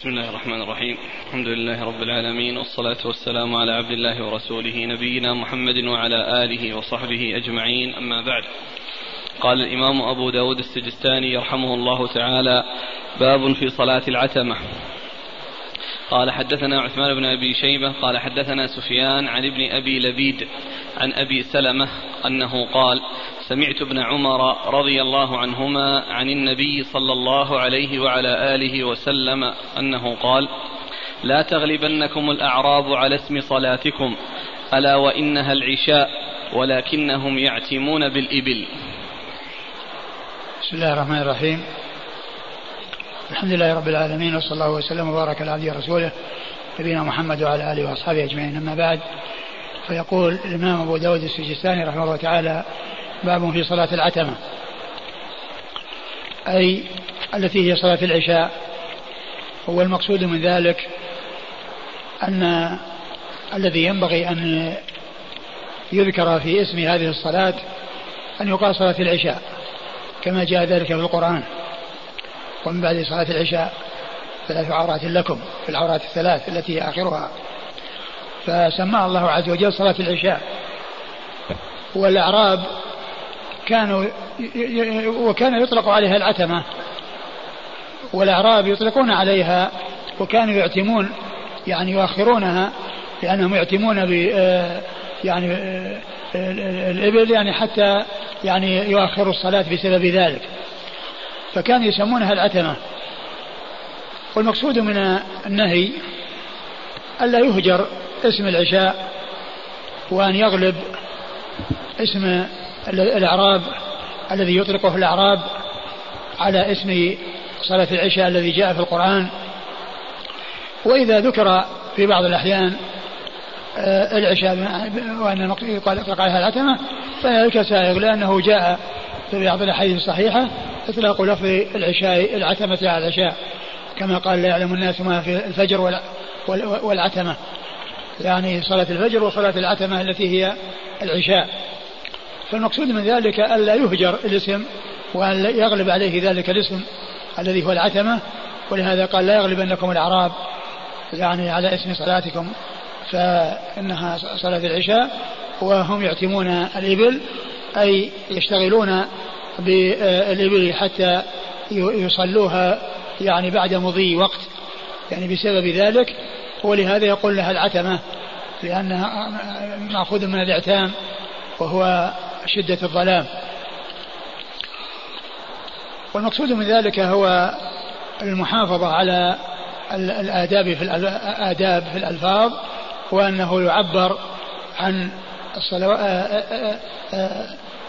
بسم الله الرحمن الرحيم. الحمد لله رب العالمين والصلاة والسلام على عبد الله ورسوله نبينا محمد وعلى آله وصحبه أجمعين. أما بعد قال الإمام أبو داود السجستاني يرحمه الله تعالى باب في صلاة العتمة. قال حدثنا عثمان بن أبي شيبة قال حدثنا سفيان عن ابن أبي لبيد عن أبي سلمة أنه قال سمعت ابن عمر رضي الله عنهما عن النبي صلى الله عليه وعلى آله وسلم أنه قال لا تغلبنكم الأعراب على اسم صلاتكم ألا وإنها العشاء ولكنهم يعتمون بالإبل. بسم الله الرحمن الرحيم. الحمد لله رب العالمين وصلى الله وسلم وبارك على عبده ورسوله نبينا محمد وعلى آله وأصحابه أجمعين. أما بعد فيقول الإمام أبو داود السجستاني رحمه الله تعالى باب في صلاة العتمة أي التي هي صلاة العشاء. هو المقصود من ذلك أن الذي ينبغي أن يذكر في اسم هذه الصلاة أن يقال صلاة العشاء كما جاء ذلك في القرآن. ومن بعد صلاة العشاء ثلاث عورات لكم في العورات الثلاث التي هي آخرها. فسماها الله عز وجل صلاة العشاء. والأعراب كانوا وكان يطلق عليها العتمة. والأعراب يطلقون عليها وكانوا يعتمون يعني يؤخرونها لأنهم يعتمون ب يعني الإبل يعني حتى يعني يؤخروا الصلاة بسبب ذلك. فكانوا يسمونها العتمة والمقصود من النهي ألا يهجر اسم العشاء وأن يغلب اسم الأعراب الذي يطلقه الأعراب على اسم صلاة العشاء الذي جاء في القرآن. وإذا ذكر في بعض الأحيان العشاء وأن يطلق عليها العتمة فذلك سائغ لأنه جاء في بعض الأحاديث الصحيحة إطلاق لفظ العشاء العتمة على العشاء. كما قال لا يعلم الناس ما في الفجر والعتمة. يعني صلاة الفجر وصلاة العتمة التي هي العشاء. فالمقصود من ذلك ألا يهجر الاسم وأن يغلب عليه ذلك الاسم الذي هو العتمة. ولهذا قال لا يغلبنكم الأعراب يعني على اسم صلاتكم. فإنها صلاة العشاء. وهم يعتمون الإبل أي يشتغلون بالإبل حتى يصلوها يعني بعد مضي وقت. يعني بسبب ذلك ولهذا يقول لها العتمة لأنها مأخوذ من الإعتام وهو شدة الظلام. والمقصود من ذلك هو المحافظة على الآداب في الآداب في الألفاظ وأنه يعبر عن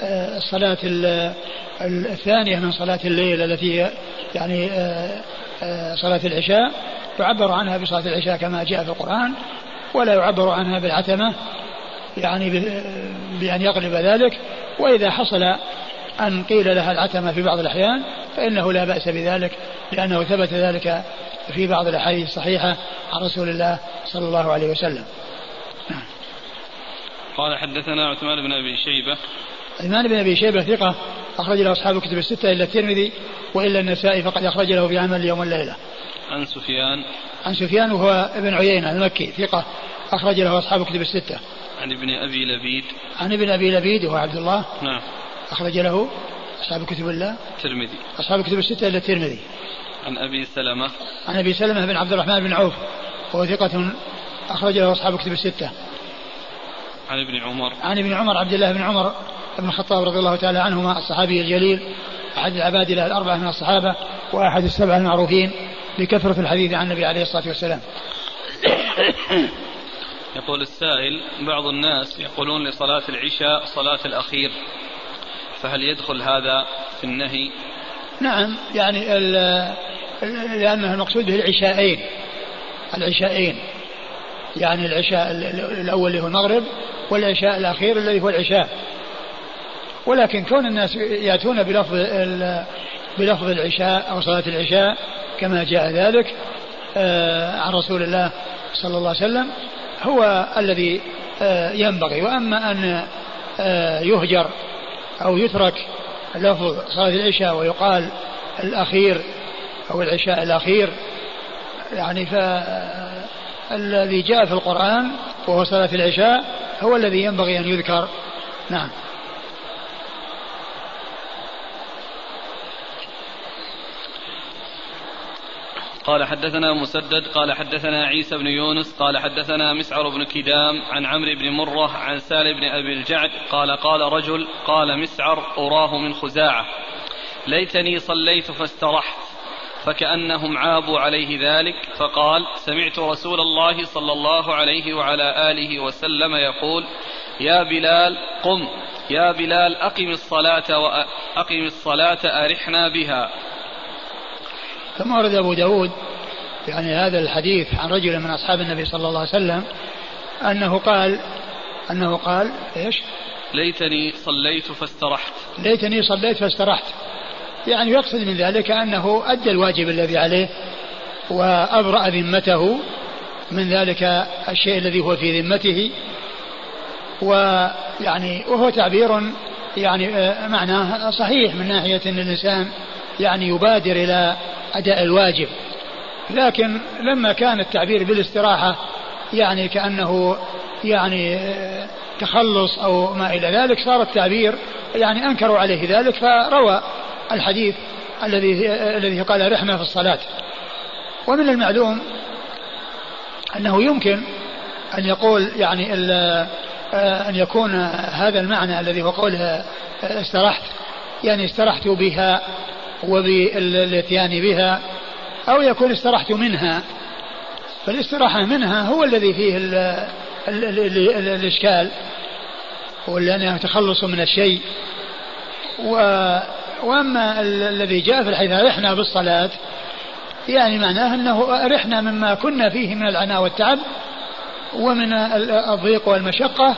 الصلاة الثانية من صلاة الليل التي يعني صلاة العشاء يعبر عنها بصلاة العشاء كما جاء في القرآن ولا يعبر عنها بالعتمة يعني بأن يغلب ذلك. وإذا حصل أن قيل لها العتمة في بعض الأحيان فإنه لا بأس بذلك لأنه ثبت ذلك في بعض الأحاديث الصحيحة عن رسول الله صلى الله عليه وسلم. قال حدثنا عثمان بن أبي شيبة عثمان بن أبي شيبة ثقة أخرج له أصحاب الكتب الستة إلا الترمذي وإلا النسائي فقد أخرج له في عمل اليوم والليلة عن سفيان. عن سفيان وهو ابن عيينة المكي ثقة أخرج له أصحاب الكتب الستة. عن ابن أبي لبيد. عن ابن أبي لبيد وهو عبد الله. نعم. أخرج له أصحاب الكتب الله الترمذي. أصحاب الكتب الستة إلا الترمذي. عن أبي سلمة. عن أبي سلمة بن عبد الرحمن بن عوف وهو ثقة أخرج له أصحاب الكتب الستة. عن ابن عمر. عن ابن عمر عبد الله بن عمر بن الخطاب رضي الله تعالى عنهما الصحابي الجليل أحد العباد له الأربعة من الصحابة وأحد السبعة المعروفين بكثرة الحديث عن النبي عليه الصلاة والسلام. يقول السائل بعض الناس يقولون لصلاة العشاء صلاة الأخير فهل يدخل هذا في النهي؟ نعم يعني لأنه المقصود به العشاءين العشاءين يعني العشاء الأول اللي هو المغرب والعشاء الأخير الذي هو العشاء. ولكن كون الناس يأتون بلفظ بلفظ العشاء أو صلاة العشاء كما جاء ذلك عن رسول الله صلى الله عليه وسلم هو الذي ينبغي. وأما أن يهجر أو يترك لفظ صلاة العشاء ويقال الأخير أو العشاء الأخير يعني فالذي جاء في القرآن وهو صلاة العشاء هو الذي ينبغي أن يذكر. نعم. قال حدثنا مسدد قال حدثنا عيسى بن يونس قال حدثنا مسعر بن كدام عن عمرو بن مرة عن سال بن أبي الجعد قال قال رجل قال مسعر أراه من خزاعة. ليتني صليت فاسترحت فكأنهم عابوا عليه ذلك فقال سمعت رسول الله صلى الله عليه وعلى آله وسلم يقول يا بلال قم يا بلال أقم الصلاة وأقم الصلاة أرحنا بها. ثم ورد أبو داود يعني هذا الحديث عن رجل من أصحاب النبي صلى الله عليه وسلم أنه قال أنه قال إيش؟ ليتني صليت فاسترحت. ليتني صليت فاسترحت. يعني يقصد من ذلك أنه أدى الواجب الذي عليه وأبرأ ذمته من ذلك الشيء الذي هو في ذمته. ويعني وهو تعبير يعني آه، معناه صحيح من ناحية أن الإنسان يعني يبادر إلى أداء الواجب. لكن لما كان التعبير بالاستراحة يعني كأنه يعني آه، تخلص أو ما إلى ذلك صار التعبير يعني أنكروا عليه ذلك فروى الحديث الذي الذي قال رحمة في الصلاة. ومن المعلوم أنه يمكن أن يقول يعني أن يكون هذا المعنى الذي هو قوله استرحت يعني استرحت بها وبالاتيان بها أو يكون استرحت منها. فالاستراحة منها هو الذي فيه ال ال ال الإشكال ولأنه تخلص من الشيء. و وأما الذي جاء في الحديث رحنا بالصلاة يعني معناه أنه رحنا مما كنا فيه من العناء والتعب ومن الضيق والمشقة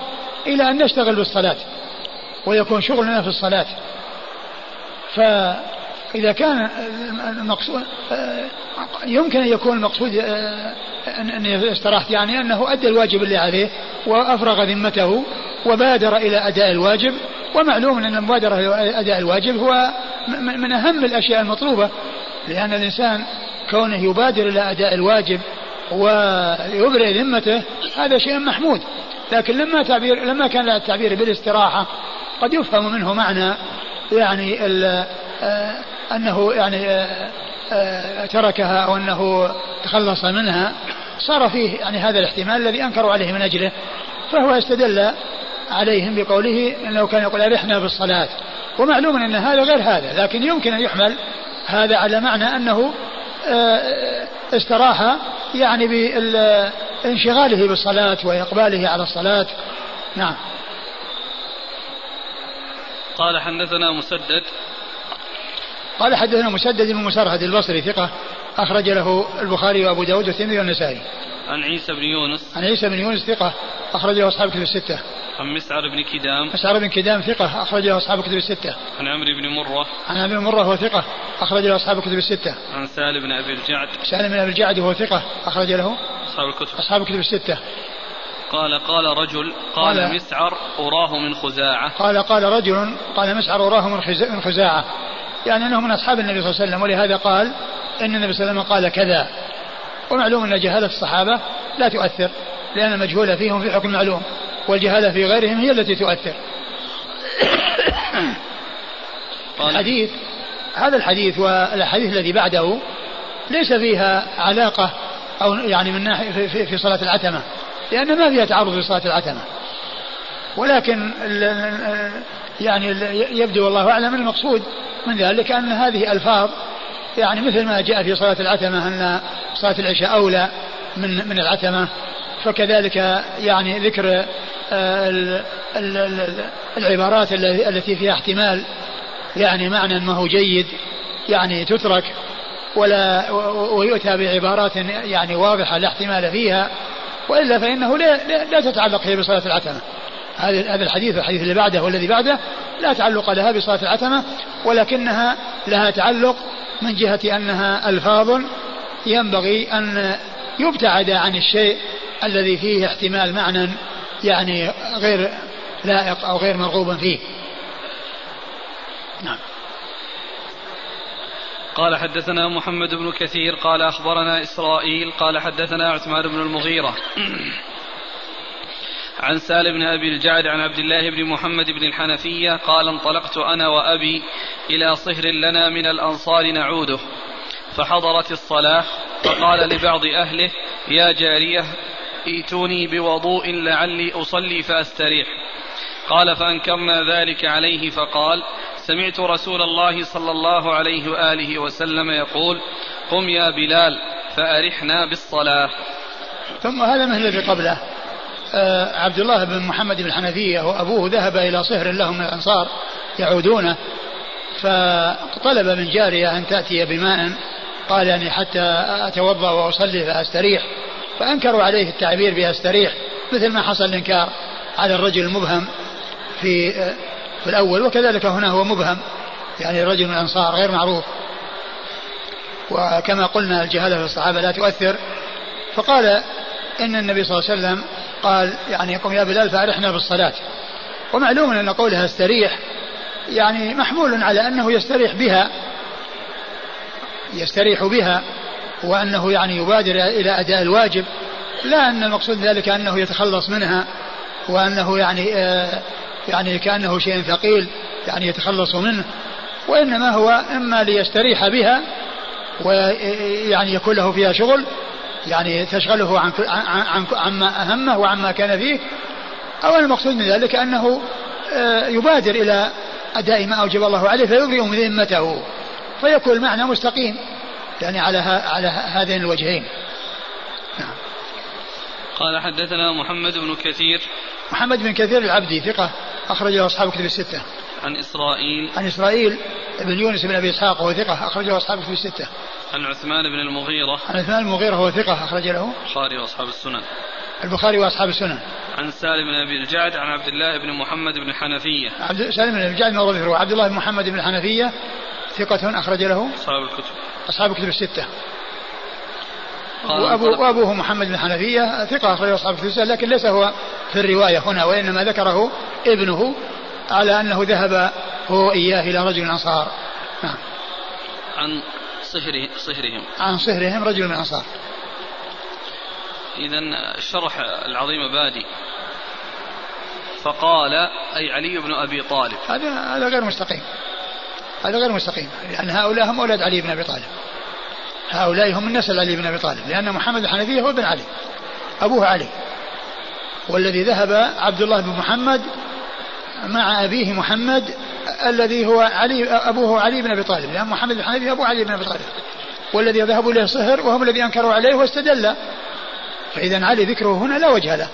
إلى أن نشتغل بالصلاة ويكون شغلنا في الصلاة. فاذا كان المقصود يمكن أن يكون المقصود ان استراحت يعني أنه أدى الواجب اللي عليه وأفرغ ذمته وبادر إلى أداء الواجب. ومعلوم أن المبادرة لأداء الواجب هو من أهم الأشياء المطلوبة لأن الإنسان كونه يبادر إلى أداء الواجب ويبرئ ذمته هذا شيء محمود. لكن لما تعبير لما كان التعبير بالاستراحة قد يفهم منه معنى يعني آه، أنه يعني آه، آه، تركها أو أنه تخلص منها صار فيه يعني هذا الاحتمال الذي أنكروا عليه من أجله فهو استدل عليهم بقوله إنه كان يقول أرحنا بالصلاة. ومعلوم أن هذا غير هذا لكن يمكن أن يحمل هذا على معنى آه، استراح يعني بانشغاله بالصلاة وإقباله على الصلاة. نعم. قال حدثنا مسدد قال حدثنا مسدد بن مسرهد البصري ثقة أخرج له البخاري وأبو داود والترمذي والنسائي. عن عيسى بن يونس. عن عيسى بن يونس ثقة أخرج له أصحاب كتب الستة. عن مسعر بن كدام مسعر بن كدام ثقة أخرج له أصحاب الكتب الستة. عن عمرو بن مرة. عن عمرو بن مرة هو ثقة أخرج له أصحاب الكتب الستة. عن سالم بن أبي الجعد. سالم بن أبي الجعد وهو ثقة أخرج له أصحاب الكتب. أصحاب الكتب الستة. قال قال رجل قال, قال مسعر أراه من خزاعة قال قال رجل قال مسعر أراه من خزاعة يعني أنه من أصحاب النبي صلى الله عليه وسلم ولهذا قال إن النبي صلى الله عليه وسلم قال كذا. ومعلوم أن جهالة الصحابة لا تؤثر لأن المجهول فيهم في حكم معلوم والجهالة في غيرهم هي التي تؤثر. الحديث هذا الحديث والحديث الذي بعده ليس فيها علاقة أو يعني من ناحية في, في, صلاة العتمة لأن ما فيها تعرض في صلاة العتمة. ولكن يعني يبدو والله أعلم المقصود من ذلك أن هذه ألفاظ يعني مثل ما جاء في صلاة العتمة أن صلاة العشاء أولى من من العتمة فكذلك يعني ذكر آه، العبارات التي فيها احتمال يعني معنى ما هو جيد يعني تترك ولا ويؤتى بعبارات يعني واضحة لا احتمال فيها وإلا فإنه لا, لا تتعلق هي بصلاة العتمة. هذا الحديث الحديث اللي بعده والذي بعده لا تعلق لها بصلاة العتمة ولكنها لها تعلق من جهة أنها ألفاظ ينبغي أن يبتعد عن الشيء الذي فيه احتمال معنى يعني غير لائق أو غير مرغوب فيه. نعم. قال حدثنا محمد بن كثير قال أخبرنا إسرائيل قال حدثنا عثمان بن المغيرة. عن سالم بن أبي الجعد عن عبد الله بن محمد بن الحنفية قال انطلقت أنا وأبي إلى صهر لنا من الأنصار نعوده. فحضرت الصلاة فقال لبعض أهله يا جارية ائتوني بوضوء لعلي أصلي فأستريح. قال فأنكرنا ذلك عليه فقال سمعت رسول الله صلى الله عليه وآله وسلم يقول قم يا بلال فأرحنا بالصلاة. ثم هذا مثل الذي قبله. عبد الله بن محمد بن الحنفية وأبوه ذهب إلى صهر لهم من الأنصار يعودونه فطلب من جارية أن تأتي بماء قال يعني حتى أتوضأ وأصلي فأستريح فأنكروا عليه التعبير بأستريح مثل ما حصل الإنكار على الرجل المبهم في في الأول وكذلك هنا هو مبهم يعني رجل من الأنصار غير معروف. وكما قلنا الجهالة في الصحابة لا تؤثر فقال إن النبي صلى الله عليه وسلم قال يعني قم يا بلال فأرحنا بالصلاة. ومعلوم أن قولها استريح يعني محمول على أنه يستريح بها يستريح بها وأنه يعني يبادر إلى أداء الواجب لا أن المقصود ذلك أنه يتخلص منها وأنه يعني آه يعني كأنه شيء ثقيل يعني يتخلص منه وإنما هو إما ليستريح بها ويعني يكون له فيها شغل يعني تشغله عن عن عما أهمه وعما كان فيه أو المقصود من ذلك أنه آه، يبادر إلى أداء ما أوجب الله عليه فيبرئ من ذمته فيكون المعنى مستقيم يعني على على هذين الوجهين نعم. قال حدثنا محمد بن كثير محمد بن كثير العبدي ثقة أخرج له أصحاب كتب الستة. عن إسرائيل عن إسرائيل بن يونس بن أبي إسحاق وهو ثقة أخرج له أصحاب كتب الستة. عن عثمان بن المغيرة عن عثمان المغيرة هو ثقة أخرج له البخاري وأصحاب السنن. البخاري وأصحاب السنن. عن سالم بن أبي الجعد عن عبد الله بن محمد بن الحنفية. عبد سالم بن أبي الجعد من هو عبد الله بن محمد بن الحنفية ثقة أخرج له أصحاب الكتب. أصحاب الكتب الستة. وأبو وأبوه محمد بن حنفية ثقة أخرج أصحاب الكتب الستة لكن ليس هو في الرواية هنا وإنما ذكره ابنه على أنه ذهب هو إياه إلى رجل الأنصار نعم عن صهره صهرهم. عن صهرهم رجل من الأنصار إذا الشرح العظيم بادي. فقال أي علي بن أبي طالب. هذا هذا غير مستقيم. هذا غير مستقيم. لأن هؤلاء هم أولاد علي بن أبي طالب. هؤلاء هم من نسل علي بن أبي طالب. لأن محمد الحنفية هو ابن علي. أبوه علي. والذي ذهب عبد الله بن محمد مع أبيه محمد الذي هو علي أبوه علي بن أبي طالب لأن محمد بن حنفية أبو علي بن أبي طالب. والذي ذهبوا إليه صهر وهم الذي أنكروا عليه واستدل. فإذا علي ذكره هنا لا وجه له.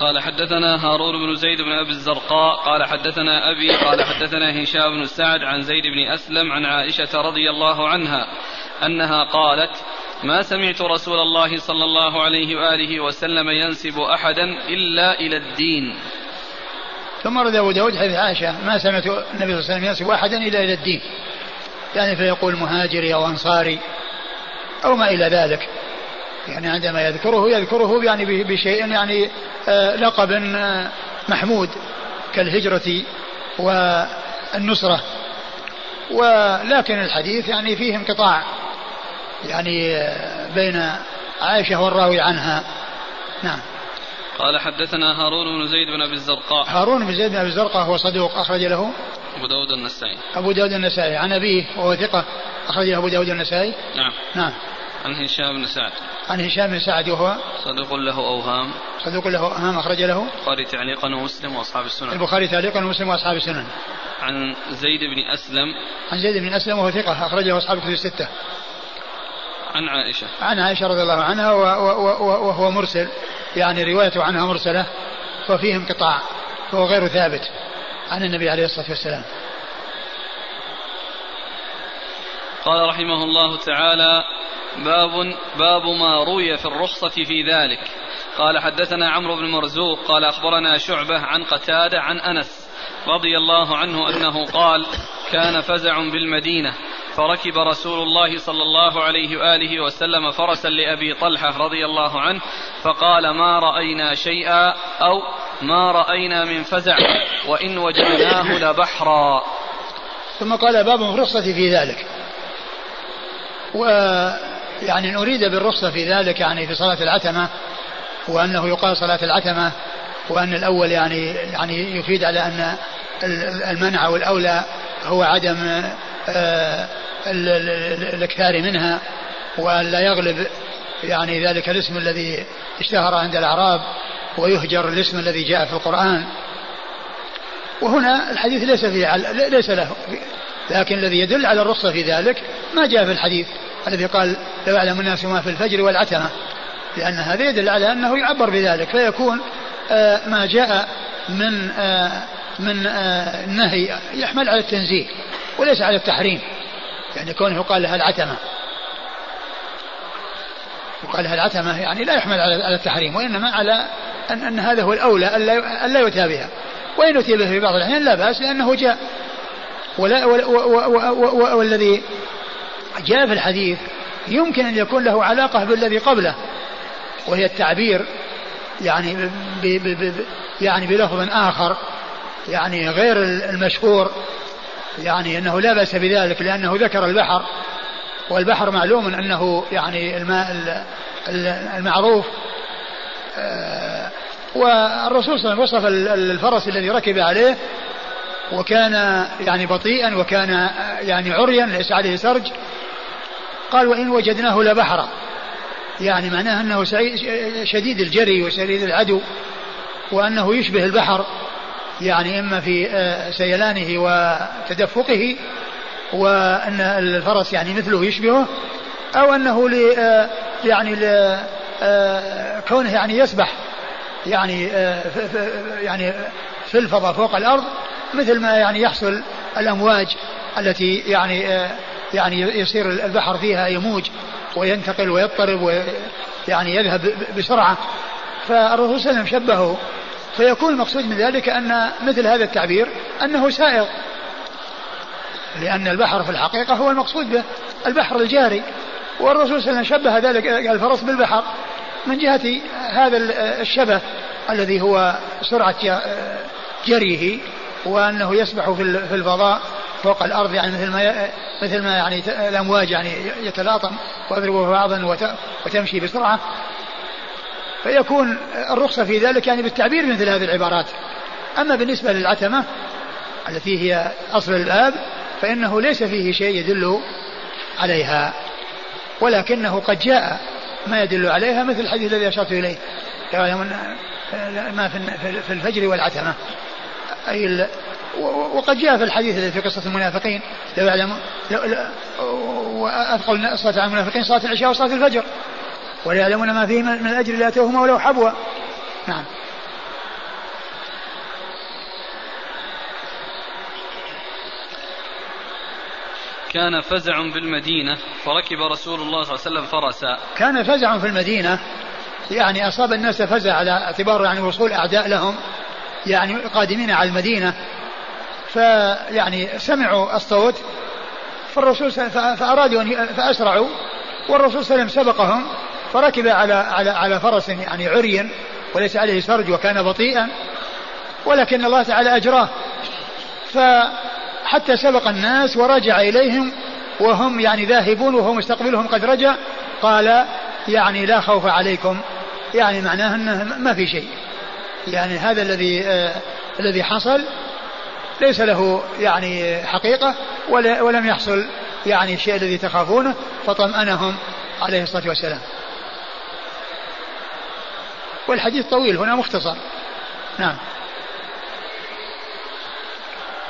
قال حدثنا هارون بن زيد بن أبي الزرقاء قال حدثنا أبي قال حدثنا هشام بن سعد عن زيد بن أسلم عن عائشة رضي الله عنها أنها قالت ما سمعت رسول الله صلى الله عليه وآله وسلم ينسب أحدا إلا إلى الدين. ثم رد أبو داود حديث عائشة ما سمعت النبي صلى الله عليه وسلم ينسب أحدا إلا إلى الدين. يعني فيقول مهاجري أو أنصاري أو ما إلى ذلك. يعني عندما يذكره يذكره يعني بشيء يعني آه، لقب آه، محمود كالهجرة والنصرة. ولكن الحديث يعني فيه انقطاع. يعني آه، بين عائشة والراوي عنها. نعم. قال حدثنا هارون بن زيد بن أبي الزرقاء. هارون بن زيد بن أبي الزرقاء هو صدوق أخرج له أبو داود النسائي. أبو داود النسائي. عن أبيه وهو ثقة أخرج له أبو داود النسائي. نعم. نعم. عن هشام بن سعد. عن هشام بن سعد وهو صدوق له أوهام. صدوق له أوهام أخرج له. البخاري تعليقا ومسلم وأصحاب السنن. البخاري تعليقا ومسلم وأصحاب السنن. عن زيد بن أسلم. عن زيد بن أسلم وهو ثقة اخرجه أصحاب الكتب الستة. عن عائشة. عن عائشة رضي الله عنها وهو مرسل. يعني روايته عنها مرسلة وفيه انقطاع فهو غير ثابت عن النبي عليه الصلاة والسلام. قال رحمه الله تعالى باب باب ما روي في الرخصة في ذلك. قال حدثنا عمرو بن مرزوق قال أخبرنا شعبة عن قتادة عن أنس رضي الله عنه أنه قال كان فزع بالمدينة فركب رسول الله صلى الله عليه وآله وسلم فرسا لأبي طلحة رضي الله عنه فقال ما رأينا شيئا؟ أو ما رأينا من فزع وإن وجدناه لبحرا. ثم قال باب الرخصة في ذلك. ويعني نريد بالرخصة في ذلك يعني في صلاة العتمة وأنه يقال صلاة العتمة وأن الأول يعني يعني يفيد على أن المنع والأولى هو عدم آه، الإكثار منها وأن لا يغلب يعني ذلك الاسم الذي اشتهر عند الأعراب ويهجر الاسم الذي جاء في القرآن. وهنا الحديث ليس فيه ليس له. لكن الذي يدل على الرخصة في ذلك ما جاء في الحديث الذي قال لو يعلم الناس ما في الفجر والعتمة لأن هذا يدل على أنه يعبر بذلك فيكون آه، ما جاء من آه، من آه، النهي يحمل على التنزيه وليس على التحريم. يعني كونه يقال لها العتمة. يقال لها العتمة يعني لا يحمل على التحريم وإنما على أن, أن هذا هو الأولى أن لا يؤتى بها. وإن أتي في بعض الأحيان لا بأس لأنه جاء. ولا والذي جاء في الحديث يمكن أن يكون له علاقة بالذي قبله وهي التعبير يعني ب ب ب يعني بلفظ آخر يعني غير المشهور. يعني أنه لا بأس بذلك لأنه ذكر البحر والبحر معلوم أنه يعني الماء المعروف. آه، والرسول صلى الله عليه وسلم وصف الفرس الذي ركب عليه وكان يعني بطيئا وكان يعني عريا ليس عليه سرج. قال وإن وجدناه لبحرا. يعني معناه أنه شديد الجري وشديد العدو وأنه يشبه البحر. يعني إما في آه، سيلانه وتدفقه وأن الفرس يعني مثله يشبهه أو أنه ل آه، يعني ل آه، كونه يعني يسبح يعني يعني في الفضاء فوق الأرض مثل ما يعني يحصل الأمواج التي يعني يعني يصير البحر فيها يموج وينتقل ويضطرب ويعني يذهب بسرعة. فالرسول صلى الله عليه وسلم شبهه فيكون المقصود من ذلك أن مثل هذا التعبير أنه سائغ. لأن البحر في الحقيقة هو المقصود به البحر الجاري. والرسول صلى الله عليه وسلم شبه ذلك الفرس بالبحر. من جهة هذا الشبه الذي هو سرعة جريه وأنه يسبح في الفضاء فوق الأرض يعني مثل ما مثل ما يعني الأمواج يعني يتلاطم ويضرب بعضا وتمشي بسرعة. فيكون الرخصة في ذلك يعني بالتعبير مثل هذه العبارات. أما بالنسبة للعتمة التي هي أصل الباب فإنه ليس فيه شيء يدل عليها ولكنه قد جاء ما يدل عليها مثل الحديث الذي أشرت إليه. ما في الفجر والعتمة. أي وقد جاء في الحديث الذي في قصة المنافقين. لو يعلم وأثقل الصلاة على المنافقين صلاة العشاء وصلاة الفجر. وليعلمون ما فيه من الأجر لاتوهما ولو حبوا نعم. كان فزع بالمدينة فركب رسول الله صلى الله عليه وسلم فرسا. كان فزع في المدينة يعني أصاب الناس فزع على اعتبار يعني وصول أعداء لهم يعني قادمين على المدينة. فيعني سمعوا الصوت فالرسول فأرادوا أن فأسرعوا والرسول صلى الله عليه وسلم سبقهم. فركب على على على فرس يعني عري وليس عليه سرج وكان بطيئا ولكن الله تعالى أجراه. فحتى سبق الناس ورجع إليهم وهم يعني ذاهبون وهو مستقبلهم قد رجع قال يعني لا خوف عليكم. يعني معناه إنه ما في شيء. يعني هذا الذي آه الذي حصل ليس له يعني حقيقة ولم يحصل يعني الشيء الذي تخافونه فطمأنهم عليه الصلاة والسلام. والحديث طويل هنا مختصر. نعم.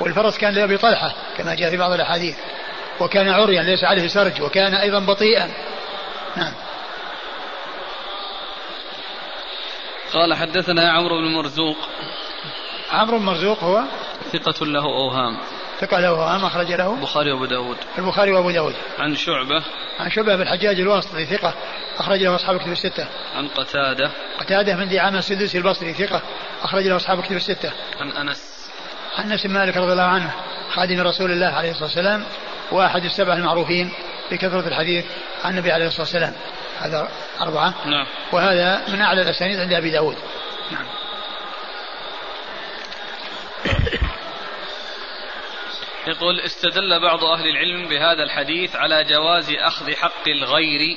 والفرس كان لأبي طلحة كما جاء في بعض الأحاديث. وكان عريا ليس عليه سرج وكان أيضا بطيئا. نعم. قال حدثنا عمرو بن مرزوق. عمرو بن مرزوق هو؟ ثقة له أوهام. ثقة له أوهام أخرج له. البخاري وأبو داود. البخاري وأبو داود. عن شعبة. عن شعبة بن الحجاج الواسطي ثقة أخرج له أصحاب كتب الستة. عن قتادة. قتادة من دعامة السدوسي البصري ثقة أخرج له أصحاب كتب الستة. عن أنس. عن أنس مالك رضي الله عنه خادم رسول الله عليه الصلاة والسلام وأحد السبع المعروفين بكثرة الحديث عن النبي عليه الصلاة والسلام. هذا أربعة. نعم. وهذا من أعلى الأسانيد عند أبي داود. نعم. يقول استدل بعض أهل العلم بهذا الحديث على جواز أخذ حق الغير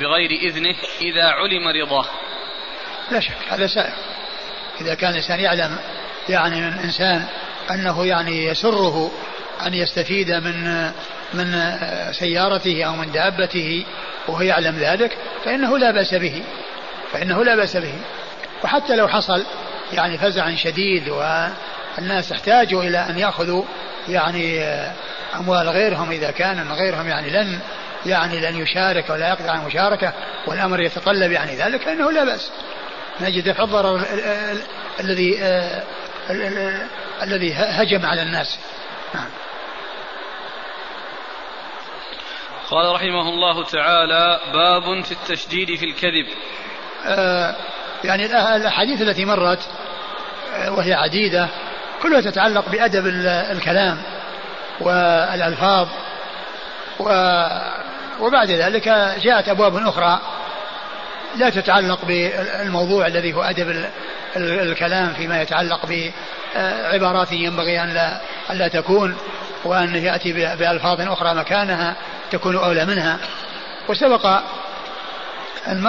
بغير إذنه إذا علم رضاه. لا شك هذا سائر. إذا كان الإنسان يعلم يعني من إنسان أنه يعني يسره أن يستفيد من من سيارته أو من دابته وهو يعلم ذلك فإنه لا بأس به فإنه لا بأس به. وحتى لو حصل يعني فزع شديد والناس احتاجوا إلى أن يأخذوا يعني أموال غيرهم إذا كان غيرهم يعني لن يعني لن يشارك ولا يقدر على المشاركة والأمر يتطلب يعني ذلك فإنه لا بأس. نجد دفع الضرر الذي الذي هجم على الناس. نعم. قال رحمه الله تعالى باب في التشديد في الكذب. آه يعني الأحاديث التي مرت آه، وهي عديدة كلها تتعلق بأدب الكلام والألفاظ وبعد ذلك جاءت أبواب أخرى لا تتعلق بالموضوع الذي هو أدب الكلام فيما يتعلق بعبارات ينبغي أن لا, أن لا تكون وأن يأتي بألفاظ أخرى مكانها تكون أولى منها. وسبق أن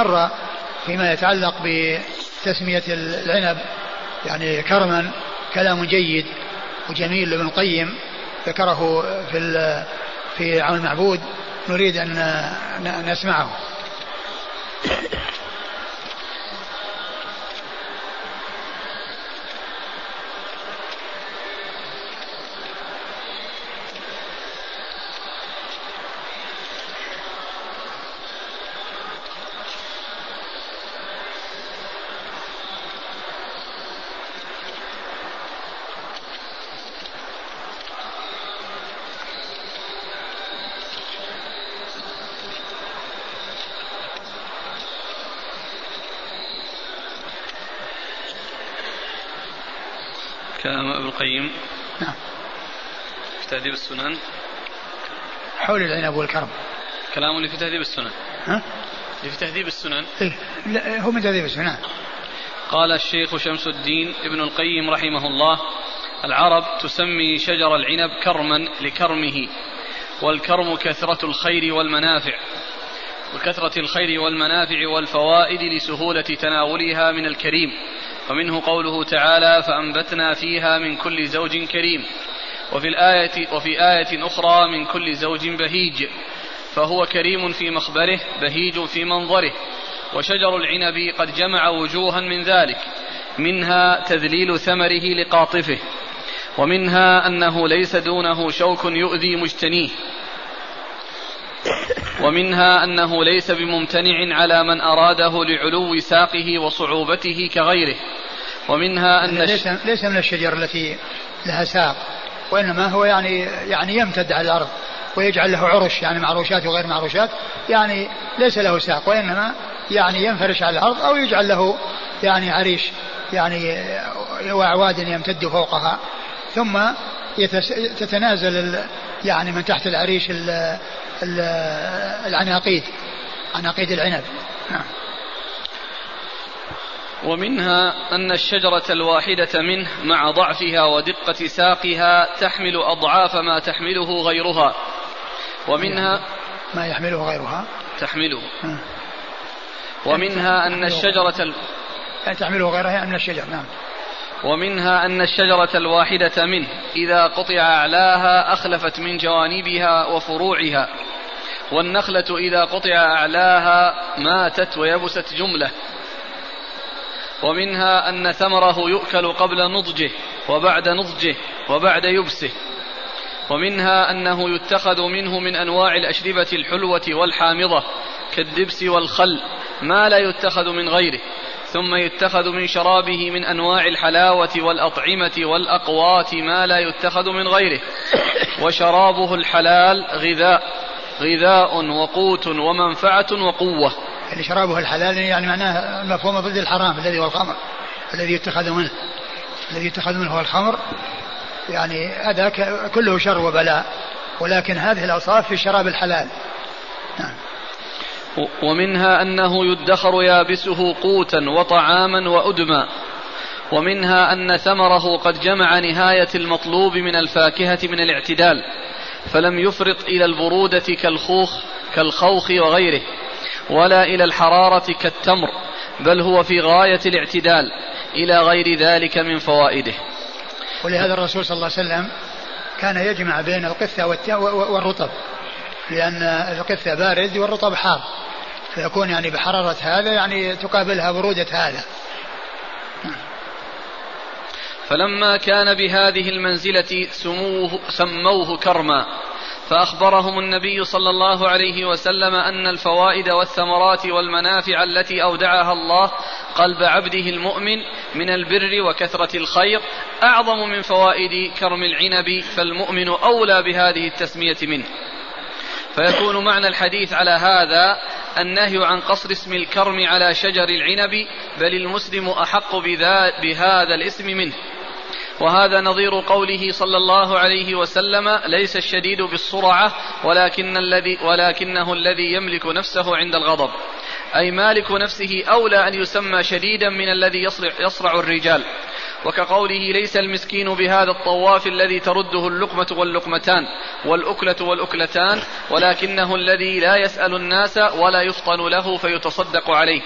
فيما يتعلق بتسمية العنب يعني كرما كلام جيد وجميل لابن القيم ذكره في في عون المعبود نريد أن نسمعه. كلام ابن القيم. نعم. في تهذيب السنن. حول العنب والكرم. كلام اللي في تهذيب السنن. ها؟ اللي في تهذيب السنن. إيه؟ لا هو من تهذيب السنن. نعم. قال الشيخ شمس الدين ابن القيم رحمه الله العرب تسمي شجر العنب كرما لكرمه والكرم كثرة الخير والمنافع وكثرة الخير والمنافع والفوائد لسهولة تناولها من الكريم. ومنه قوله تعالى فأنبتنا فيها من كل زوج كريم. وفي الآية وفي آية أخرى من كل زوج بهيج. فهو كريم في مخبره بهيج في منظره. وشجر العنب قد جمع وجوها من ذلك. منها تذليل ثمره لقاطفه. ومنها أنه ليس دونه شوك يؤذي مجتنيه. ومنها أنه ليس بممتنع على من أراده لعلو ساقه وصعوبته كغيره. ومنها أن ليس, ليس من الشجر التي لها ساق وإنما هو يعني يعني يمتد على الأرض ويجعل له عرش يعني معروشات وغير معروشات يعني ليس له ساق وإنما يعني ينفرش على الأرض أو يجعل له يعني عريش يعني وأعواد يمتد فوقها. ثم تتنازل يعني من تحت العريش العناقيد عناقيد العنب. نعم. ومنها أن الشجرة الواحدة منه مع ضعفها ودقة ساقها تحمل أضعاف ما تحمله غيرها. ومنها ما يحمله غيرها. تحمله. ومنها أن الشجرة يعني تحمله غيرها من الشجر نعم. ومنها أن الشجرة الواحدة منه إذا قطع أعلاها أخلفت من جوانبها وفروعها والنخلة إذا قطع أعلاها ماتت ويبست جملة. ومنها أن ثمره يؤكل قبل نضجه وبعد نضجه وبعد يبسه. ومنها أنه يتخذ منه من أنواع الأشربة الحلوة والحامضة كالدبس والخل ما لا يتخذ من غيره. ثم يتخذ من شرابه من أنواع الحلاوة والأطعمة والأقوات ما لا يتخذ من غيره. وشرابه الحلال غذاء غذاء وقوت ومنفعة وقوة. يعني شرابه الحلال يعني معناه مفهوم ضد الحرام الذي هو الخمر الذي يتخذ منه الذي يتخذ منه هو الخمر. يعني هذا كله شر وبلاء ولكن هذه الأوصاف في شراب الحلال. نعم. ومنها أنه يدخر يابسه قوتا وطعاما وأدما. ومنها أن ثمره قد جمع نهاية المطلوب من الفاكهة من الاعتدال فلم يفرط إلى البرودة كالخوخ كالخوخ وغيره ولا إلى الحرارة كالتمر بل هو في غاية الاعتدال إلى غير ذلك من فوائده. ولهذا الرسول صلى الله عليه وسلم كان يجمع بين القثة والرطب. لأن القثة بارد والرطب حار. فيكون يعني بحرارة هذا يعني تقابلها برودة هذا. فلما كان بهذه المنزلة سموه سموه كرما فأخبرهم النبي صلى الله عليه وسلم أن الفوائد والثمرات والمنافع التي أودعها الله قلب عبده المؤمن من البر وكثرة الخير أعظم من فوائد كرم العنب فالمؤمن أولى بهذه التسمية منه. فيكون معنى الحديث على هذا النهي عن قصر اسم الكرم على شجر العنب بل المسلم أحق بهذا الاسم منه. وهذا نظير قوله صلى الله عليه وسلم ليس الشديد بالصرعة ولكن الذي ولكنه الذي يملك نفسه عند الغضب. أي مالك نفسه أولى أن يسمى شديدا من الذي يصرع, يصرع الرجال. وكقوله ليس المسكين بهذا الطواف الذي ترده اللقمة واللقمتان والأكلة والأكلتان ولكنه الذي لا يسأل الناس ولا يفطن له فيتصدق عليه.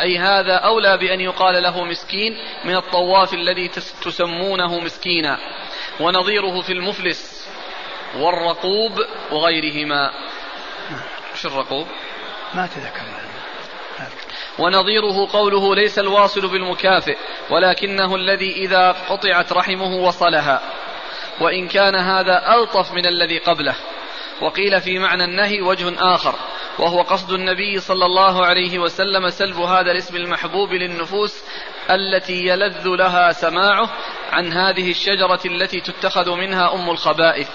أي هذا أولى بأن يقال له مسكين من الطواف الذي تسمونه مسكينا. ونظيره في المفلس والرقوب وغيرهما. إيش الرقوب؟ ما تذكر. ونظيره قوله ليس الواصل بالمكافئ ولكنه الذي إذا قطعت رحمه وصلها. وإن كان هذا ألطف من الذي قبله. وقيل في معنى النهي وجه آخر وهو قصد النبي صلى الله عليه وسلم سلب هذا الاسم المحبوب للنفوس التي يلذ لها سماعه عن هذه الشجرة التي تتخذ منها أم الخبائث.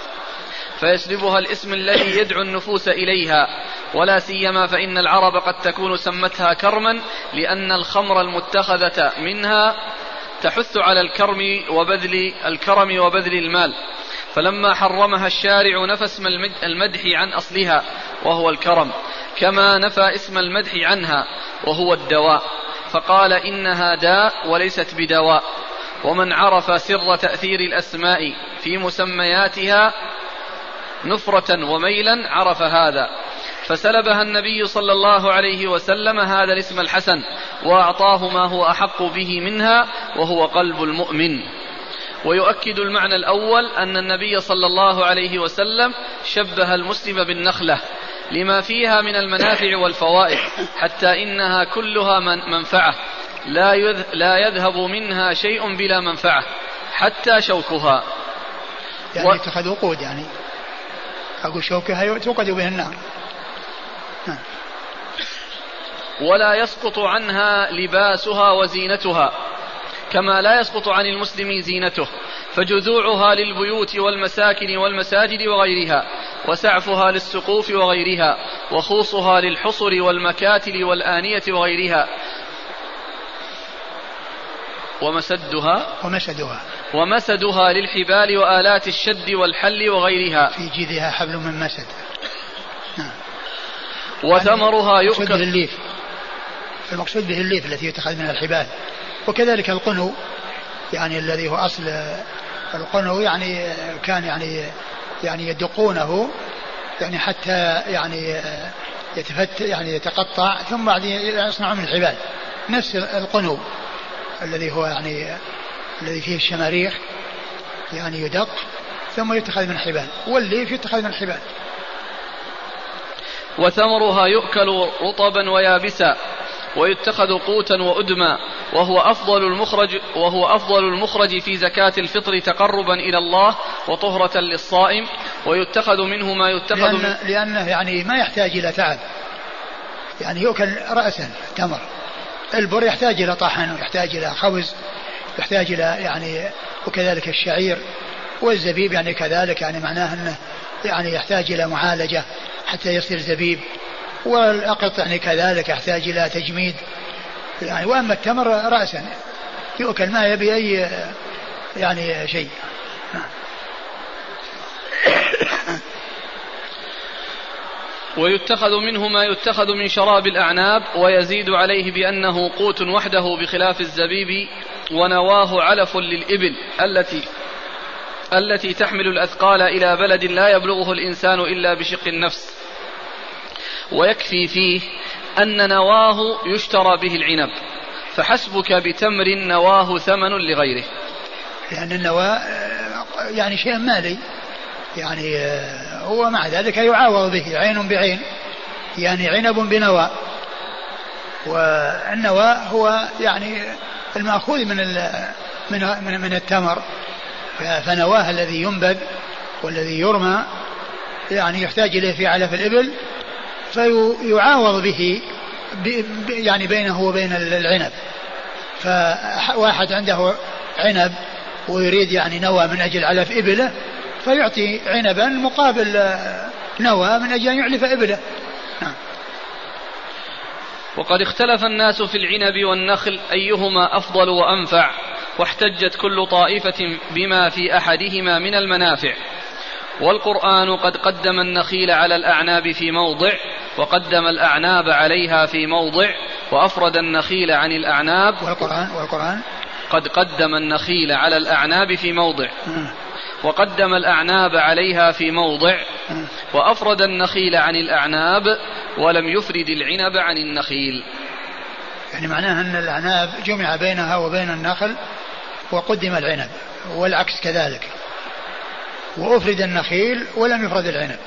فيسلبها الاسم الذي يدعو النفوس إليها ولا سيما فإن العرب قد تكون سمتها كرما لأن الخمر المتخذة منها تحث على الكرم وبذل الكرم وبذل المال. فلما حرمها الشارع نفى اسم المدح عن أصلها وهو الكرم كما نفى اسم المدح عنها وهو الدواء. فقال إنها داء وليست بدواء. ومن عرف سر تأثير الأسماء في مسمياتها نفرة وميلا عرف هذا. فسلبها النبي صلى الله عليه وسلم هذا الاسم الحسن وأعطاه ما هو أحق به منها وهو قلب المؤمن. ويؤكد المعنى الأول أن النبي صلى الله عليه وسلم شبه المسلم بالنخلة لما فيها من المنافع والفوائد حتى إنها كلها من منفعة. لا لا يذهب منها شيء بلا منفعة حتى شوكها. يعني و... اتخذ وقود يعني. أقول شوكها توقد به النار. ولا يسقط عنها لباسها وزينتها كما لا يسقط عن المسلم زينته فجذوعها للبيوت والمساكن والمساجد وغيرها وسعفها للسقوف وغيرها وخوصها للحصر والمكاتل والآنية وغيرها ومسدها ومسدها. ومسدها للحبال وآلات الشد والحل وغيرها. في جيدها حبل من مسد. نعم. وثمرها يؤكل الليف. المقصود به الليف التي يتخذ منها الحبال. وكذلك القنو يعني الذي هو أصل القنو يعني كان يعني يعني يدقونه يعني حتى يعني يتفت يعني يتقطع ثم بعد يصنع من الحبال. نفس القنو. الذي هو يعني الذي فيه الشماريخ يعني يدق ثم يتخذ من الحبال والليف يتخذ من الحبال وثمرها يؤكل رطبا ويابسا ويتخذ قوتا وأدما وهو أفضل المخرج وهو أفضل المخرج في زكاة الفطر تقربا إلى الله وطهرة للصائم ويتخذ منه ما يتخذ لأن من لأنه يعني ما يحتاج إلى تعب يعني يؤكل رأسا تمر. البر يحتاج إلى طحن ويحتاج إلى خبز يحتاج إلى يعني وكذلك الشعير والزبيب يعني كذلك يعني معناه أنه يعني يحتاج إلى معالجة حتى يصير زبيب. والأقط يعني كذلك يحتاج إلى تجميد. يعني وأما التمر رأسا يؤكل ما يبي أي يعني شيء. ويتخذ منه ما يتخذ من شراب الأعناب ويزيد عليه بأنه قوت وحده بخلاف الزبيب ونواه علف للإبل التي التي تحمل الأثقال إلى بلد لا يبلغه الإنسان إلا بشق النفس. ويكفي فيه أن نواه يشترى به العنب فحسبك بتمر نواه ثمن لغيره. لأن النواة يعني شيء مالي يعني هو مع ذلك يعاوض به عين بعين يعني عنب بنوى والنوى هو يعني المأخوذ من من من التمر. فنواه الذي ينبذ والذي يرمى يعني يحتاج إليه في علف الإبل فيعاوض به يعني بينه وبين العنب. فواحد عنده عنب ويريد يعني نوى من أجل علف إبله فيعطي عنبا مقابل نوى من أجل أن يعلف إبله. نعم. وقد اختلف الناس في العنب والنخل أيهما أفضل وأنفع واحتجت كل طائفة بما في أحدهما من المنافع. والقرآن قد قدم النخيل على الأعناب في موضع وقدم الأعناب عليها في موضع وأفرد النخيل عن الأعناب. والقرآن والقرآن. قد قدم النخيل على الأعناب في موضع. وقدم الأعناب عليها في موضع وأفرد النخيل عن الأعناب ولم يفرد العنب عن النخيل. يعني معناها أن الأعناب جمع بينها وبين النخل وقدم العنب والعكس كذلك. وأفرد النخيل ولم يفرد العنب.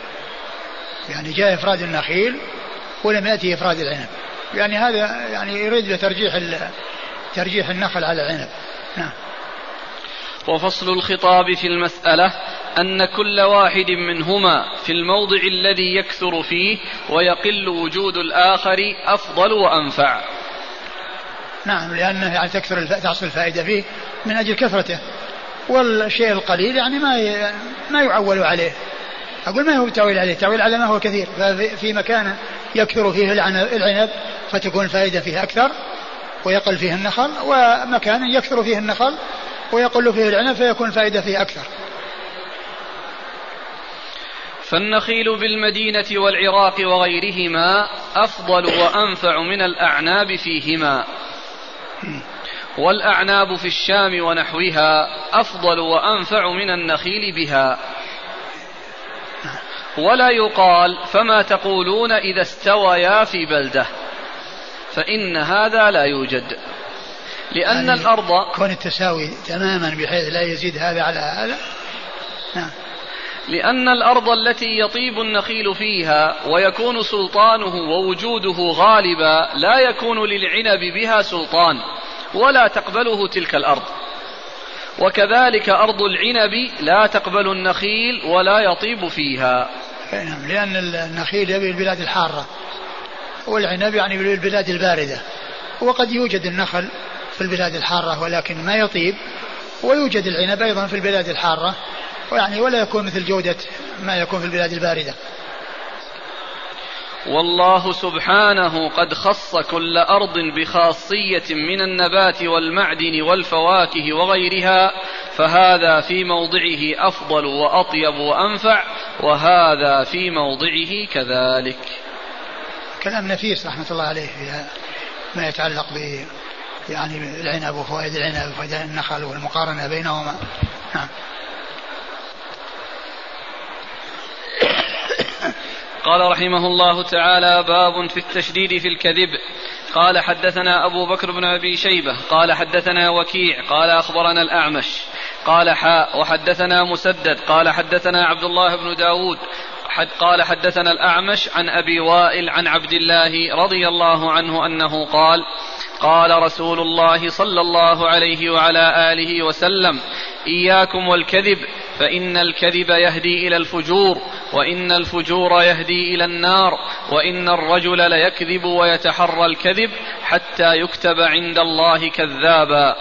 يعني جاء إفراد النخيل ولم يأتي إفراد العنب. يعني هذا يعني يريد بترجيح ترجيح النخل على العنب. نعم. وفصل الخطاب في المسألة أن كل واحد منهما في الموضع الذي يكثر فيه ويقل وجود الآخر أفضل وأنفع. نعم لأنه يعني تكثر تحصل الفائدة فيه من أجل كثرته. والشيء القليل يعني ما ما يعول عليه. أقول ما هو التعويل عليه؟ التعويل على ما هو كثير. ففي مكان يكثر فيه العنب فتكون الفائدة فيه أكثر ويقل فيه النخل ومكان يكثر فيه النخل ويقل فيه العنب فيكون الفائدة فيه أكثر. فالنخيل بالمدينة والعراق وغيرهما أفضل وأنفع من الأعناب فيهما. والأعناب في الشام ونحوها أفضل وأنفع من النخيل بها. ولا يقال فما تقولون إذا استويا في بلدة. فإن هذا لا يوجد. لأن يعني الأرض كون التساوي تماما بحيث لا يزيد هذا على هذا. نعم. لأن الأرض التي يطيب النخيل فيها ويكون سلطانه ووجوده غالبا لا يكون للعنب بها سلطان ولا تقبله تلك الأرض. وكذلك أرض العنب لا تقبل النخيل ولا يطيب فيها. نعم لأن النخيل يبي البلاد الحارة والعنب يعني البلاد الباردة. وقد يوجد النخل في البلاد الحارة ولكن ما يطيب ويوجد العنب أيضا في البلاد الحارة ويعني ولا يكون مثل جودة ما يكون في البلاد الباردة. والله سبحانه قد خص كل أرض بخاصية من النبات والمعدن والفواكه وغيرها فهذا في موضعه أفضل وأطيب وأنفع وهذا في موضعه كذلك. كلام نفيس رحمة الله عليه ما يتعلق ب يعني العنب وفوائد العنب وفوائد النخل والمقارنة بينهما. نعم. قال رحمه الله تعالى باب في التشديد في الكذب. قال حدثنا أبو بكر بن أبي شيبة. قال حدثنا وكيع. قال أخبرنا الأعمش. قال حاء. وحدثنا مسدد. قال حدثنا عبد الله بن داود. حد قال حدثنا الأعمش عن أبي وائل عن عبد الله رضي الله عنه أنه قال قال رسول الله صلى الله عليه وعلى آله وسلم إياكم والكذب فإن الكذب يهدي إلى الفجور وإن الفجور يهدي إلى النار وإن الرجل ليكذب ويتحرى الكذب حتى يكتب عند الله كذابا.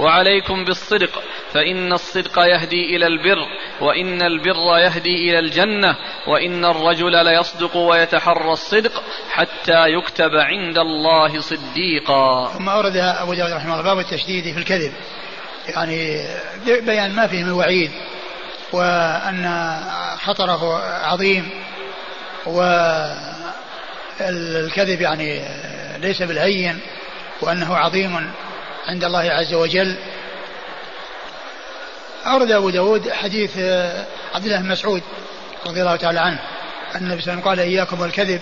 وعليكم بالصدق فإن الصدق يهدي إلى البر وإن البر يهدي إلى الجنة وإن الرجل ليصدق ويتحرى الصدق حتى يكتب عند الله صديقا. ثم أورد أبو داود رحمه الله باب التشديد في الكذب. يعني بيان ما فيه من وعيد وأن خطره عظيم والكذب يعني ليس بالهين وأنه عظيم. عند الله عز وجل. أورد أبو داود حديث آه، عبد الله بن مسعود رضي الله تعالى عنه. أن النبي صلى الله عليه وسلم قال إياكم والكذب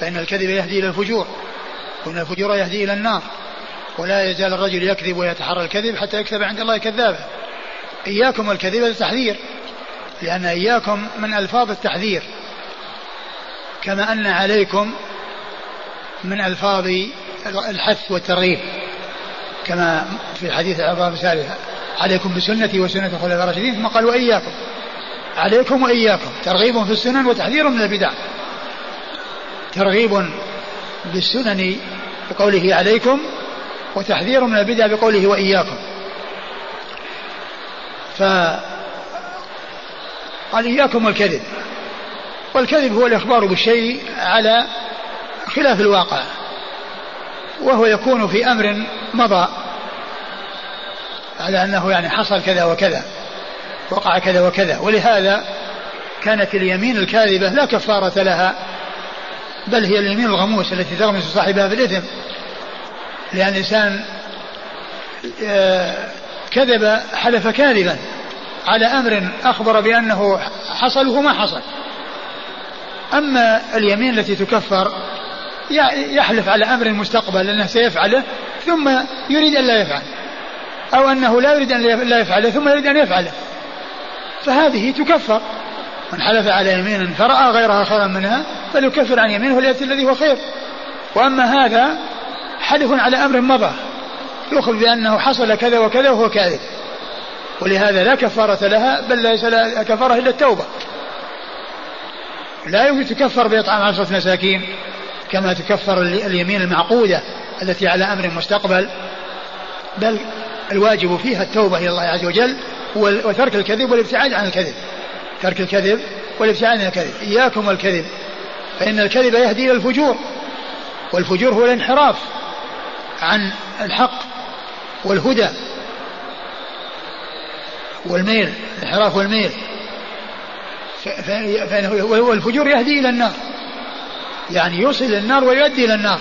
فإن الكذب يهدي إلى الفجور وإن الفجور يهدي إلى النار ولا يزال الرجل يكذب ويتحرى الكذب حتى يكتب عند الله كذابا. إياكم والكذب هذا تحذير لأن إياكم من ألفاظ التحذير كما أن عليكم من ألفاظ الحث والترغيب. كما في حديث العظام الثالثة عليكم بسنتي وسنة الخلفاء الراشدين. ثم قال وإياكم عليكم وإياكم. ترغيب في السنن وتحذير من البدع. ترغيب بالسنن بقوله عليكم وتحذير من البدع بقوله وإياكم. ف قال إياكم والكذب. والكذب هو الإخبار بالشيء على خلاف الواقع. وهو يكون في أمر مضى. على أنه يعني حصل كذا وكذا وقع كذا وكذا. ولهذا كانت اليمين الكاذبة لا كفارة لها بل هي اليمين الغموس التي تغمس صاحبها بالإثم لأن الإنسان آه، كذب حلف كاذبا على أمر أخبر بأنه حصل وهو ما حصل. أما اليمين التي تكفر يحلف على أمر مستقبل أنه سيفعله ثم يريد أن لا يفعل. أو أنه لا يريد أن لا يفعله ثم يريد أن يفعله. فهذه تكفر. من حلف على يمين فرأى غيرها خيرا منها فليكفر عن يمينه وليأتي الذي هو خير. وأما هذا حلف على أمر مضى يخبر بأنه حصل كذا وكذا وهو كاذب. ولهذا لا كفارة لها بل ليس لها كفارة إلا التوبة. لا يمكن تكفر بإطعام عشرة مساكين. كما تكفر اليمين المعقودة التي على أمر مستقبل. بل الواجب فيها التوبة إلى الله عز وجل وترك الكذب والابتعاد عن الكذب. ترك الكذب والابتعاد عن الكذب. إياكم والكذب. فإن الكذب يهدي إلى الفجور والفجور هو الانحراف عن الحق والهدى والميل الانحراف والميل. والفجور يهدي إلى النار. يعني يوصل إلى النار ويؤدي إلى النار.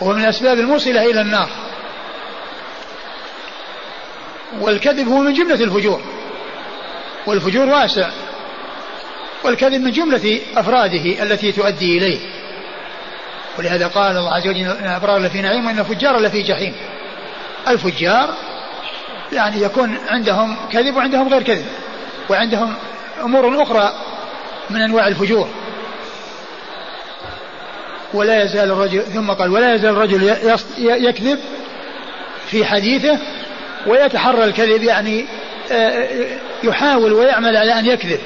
وهو من الأسباب الموصلة إلى النار. والكذب هو من جملة الفجور. والفجور واسع. والكذب من جملة أفراده التي تؤدي إليه. ولهذا قال الله عز وجل إن الأبرار لفي نعيم وإن الفجار لفي جحيم. الفجار يعني يكون عندهم كذب وعندهم غير كذب. وعندهم أمور أخرى من أنواع الفجور. ولا يزال الرجل ثم قال ولا يزال الرجل يكذب في حديثه ويتحرى الكذب يعني آه، يحاول ويعمل على أن يكذب.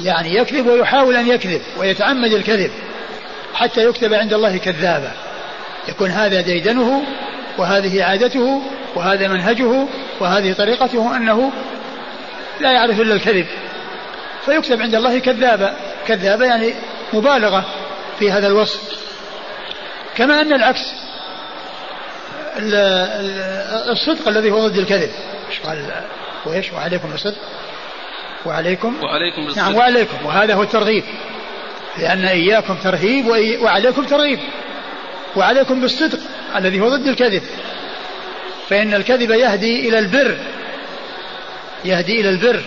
يعني يكذب ويحاول أن يكذب ويتعمد الكذب حتى يكتب عند الله كذابا. يكون هذا ديدنه وهذه عادته وهذا منهجه وهذه طريقته أنه لا يعرف إلا الكذب. فيكتب عند الله كذابا. كذابا يعني مبالغة. في هذا الوصف. كما أن العكس. الصدق الذي هو ضد الكذب. إيش قال؟ وإيش؟ وعليكم بالصدق. وعليكم. وعليكم بالصدق. نعم وعليكم. وهذا هو الترغيب. لأن إياكم ترهيب وعليكم ترغيب. وعليكم بالصدق الذي هو ضد الكذب. فإن الكذب يهدي إلى البر. يهدي إلى البر.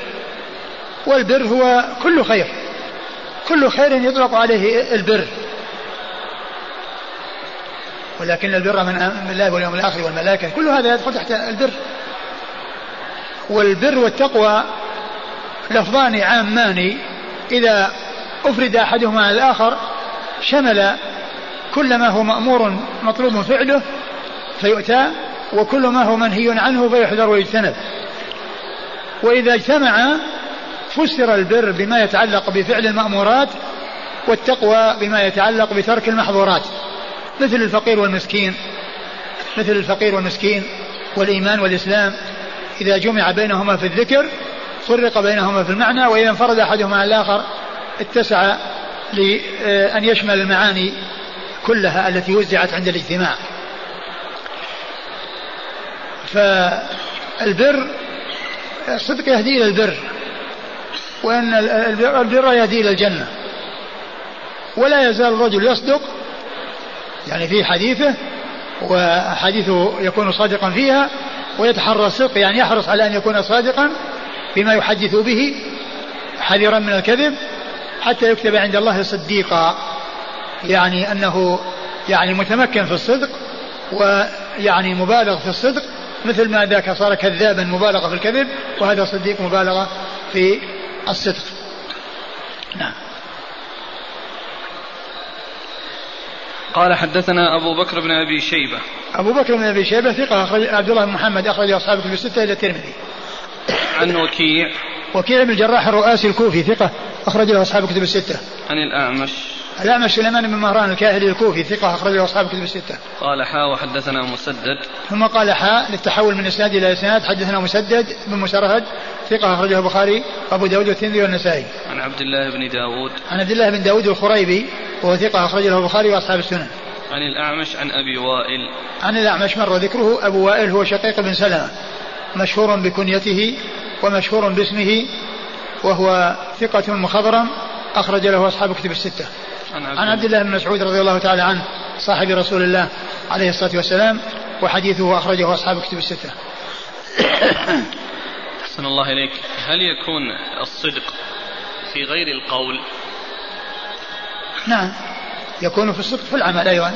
والبر هو كل خير. كل خير يطلق عليه البر. ولكن البر من الله واليوم الآخر والملائكة. كل هذا يدخل تحت البر. والبر والتقوى لفظان عامان. إذا أفرد أحدهما على الآخر شمل كل ما هو مأمور مطلوب فعله فيؤتى وكل ما هو منهي عنه فيحذر ويجتنب. وإذا اجتمع فسر البر بما يتعلق بفعل المأمورات والتقوى بما يتعلق بترك المحظورات. مثل الفقير والمسكين مثل الفقير والمسكين والإيمان والإسلام. إذا جمع بينهما في الذكر فرق بينهما في المعنى وإذا انفرد أحدهما عن الآخر اتسع لأن يشمل المعاني كلها التي وزعت عند الاجتماع. فالبر الصدق يهدي إلى البر وأن البر يهدي إلى الجنة. ولا يزال الرجل يصدق يعني في حديثه وحديثه يكون صادقا فيها ويتحرى الصدق يعني يحرص على أن يكون صادقا فيما يحدث به حذرا من الكذب حتى يكتب عند الله صديقا يعني أنه يعني متمكن في الصدق ويعني مبالغ في الصدق مثل ما ذاك صار كذابا مبالغة في الكذب وهذا صديق مبالغة في الصدق. نعم. قال حدثنا أبو بكر بن أبي شيبة. أبو بكر بن أبي شيبة ثقة أخرج عبد الله بن محمد أخرج أصحاب كتب الستة إلى الترمذي. عن وكيع. وكيع بن الجراح الرؤاسي الكوفي ثقة أخرج له أصحاب كتب الستة. عن الأعمش. الأعمش سليمان بن مهران الكاهلي الكوفي ثقة أخرج له أصحاب كتب الستة. قال حا وحدثنا مسدد. ثم قال حاء للتحول من إسناد إلى إسناد حدثنا مسدد بن مسرهد ثقة أخرجه البخاري وأبو داود والترمذي والنسائي. عن عبد الله بن داود. عن عبد الله بن داود الخريبي وهو ثقة أخرج له البخاري وأصحاب السنن. عن الأعمش عن أبي وائل. عن الأعمش مر ذكره أبو وائل هو شقيق بن سلمة مشهور بكنيته ومشهور باسمه وهو ثقة مخضرم أخرج له أصحاب كتب الستة. عن عبد الله بن مسعود رضي الله تعالى عنه صاحب رسول الله عليه الصلاة والسلام وحديثه أخرجه أصحاب كتب الستة. أحسن الله إليك. هل يكون الصدق في غير القول؟ نعم. يكون في الصدق في العمل أيضا.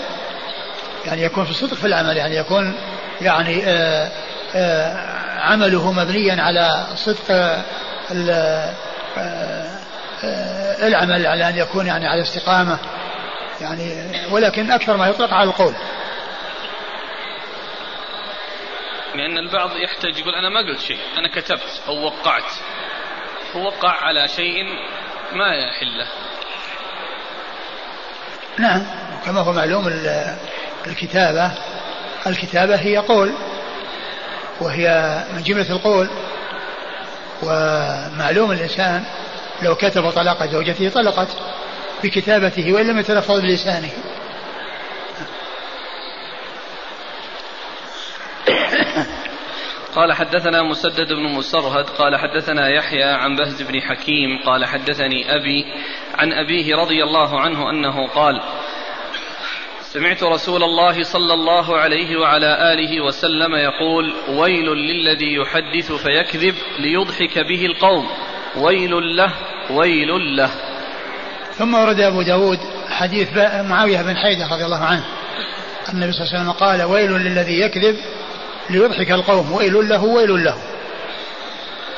يعني يكون في الصدق في العمل يعني يكون يعني آآ آآ عمله مبنيا على صدق العمل على أن يكون يعني على استقامة يعني ولكن أكثر ما يطلق على القول. لأن البعض يحتاج يقول أنا ما قلت شيء أنا كتبت أو وقعت. ووقع على شيء ما يحله. نعم كما هو معلوم الكتابة الكتابة هي قول وهي من جملة القول. ومعلوم الإنسان لو كتب طلاق زوجته طلقت بكتابته وإن لم يتلفظ بلسانه. قال حدثنا مسدد بن مسرهد قال حدثنا يحيى عن بهز بن حكيم قال حدثني أبي عن أبيه رضي الله عنه أنه قال سمعت رسول الله صلى الله عليه وعلى آله وسلم يقول ويل للذي يحدث فيكذب ليضحك به القوم. ويل له ويل له. ثم ورد أبو داود حديث معاوية بن حيدة رضي الله عنه. النبي صلى الله عليه وسلم قال ويل للذي يكذب ليضحك القوم ويل له ويل له.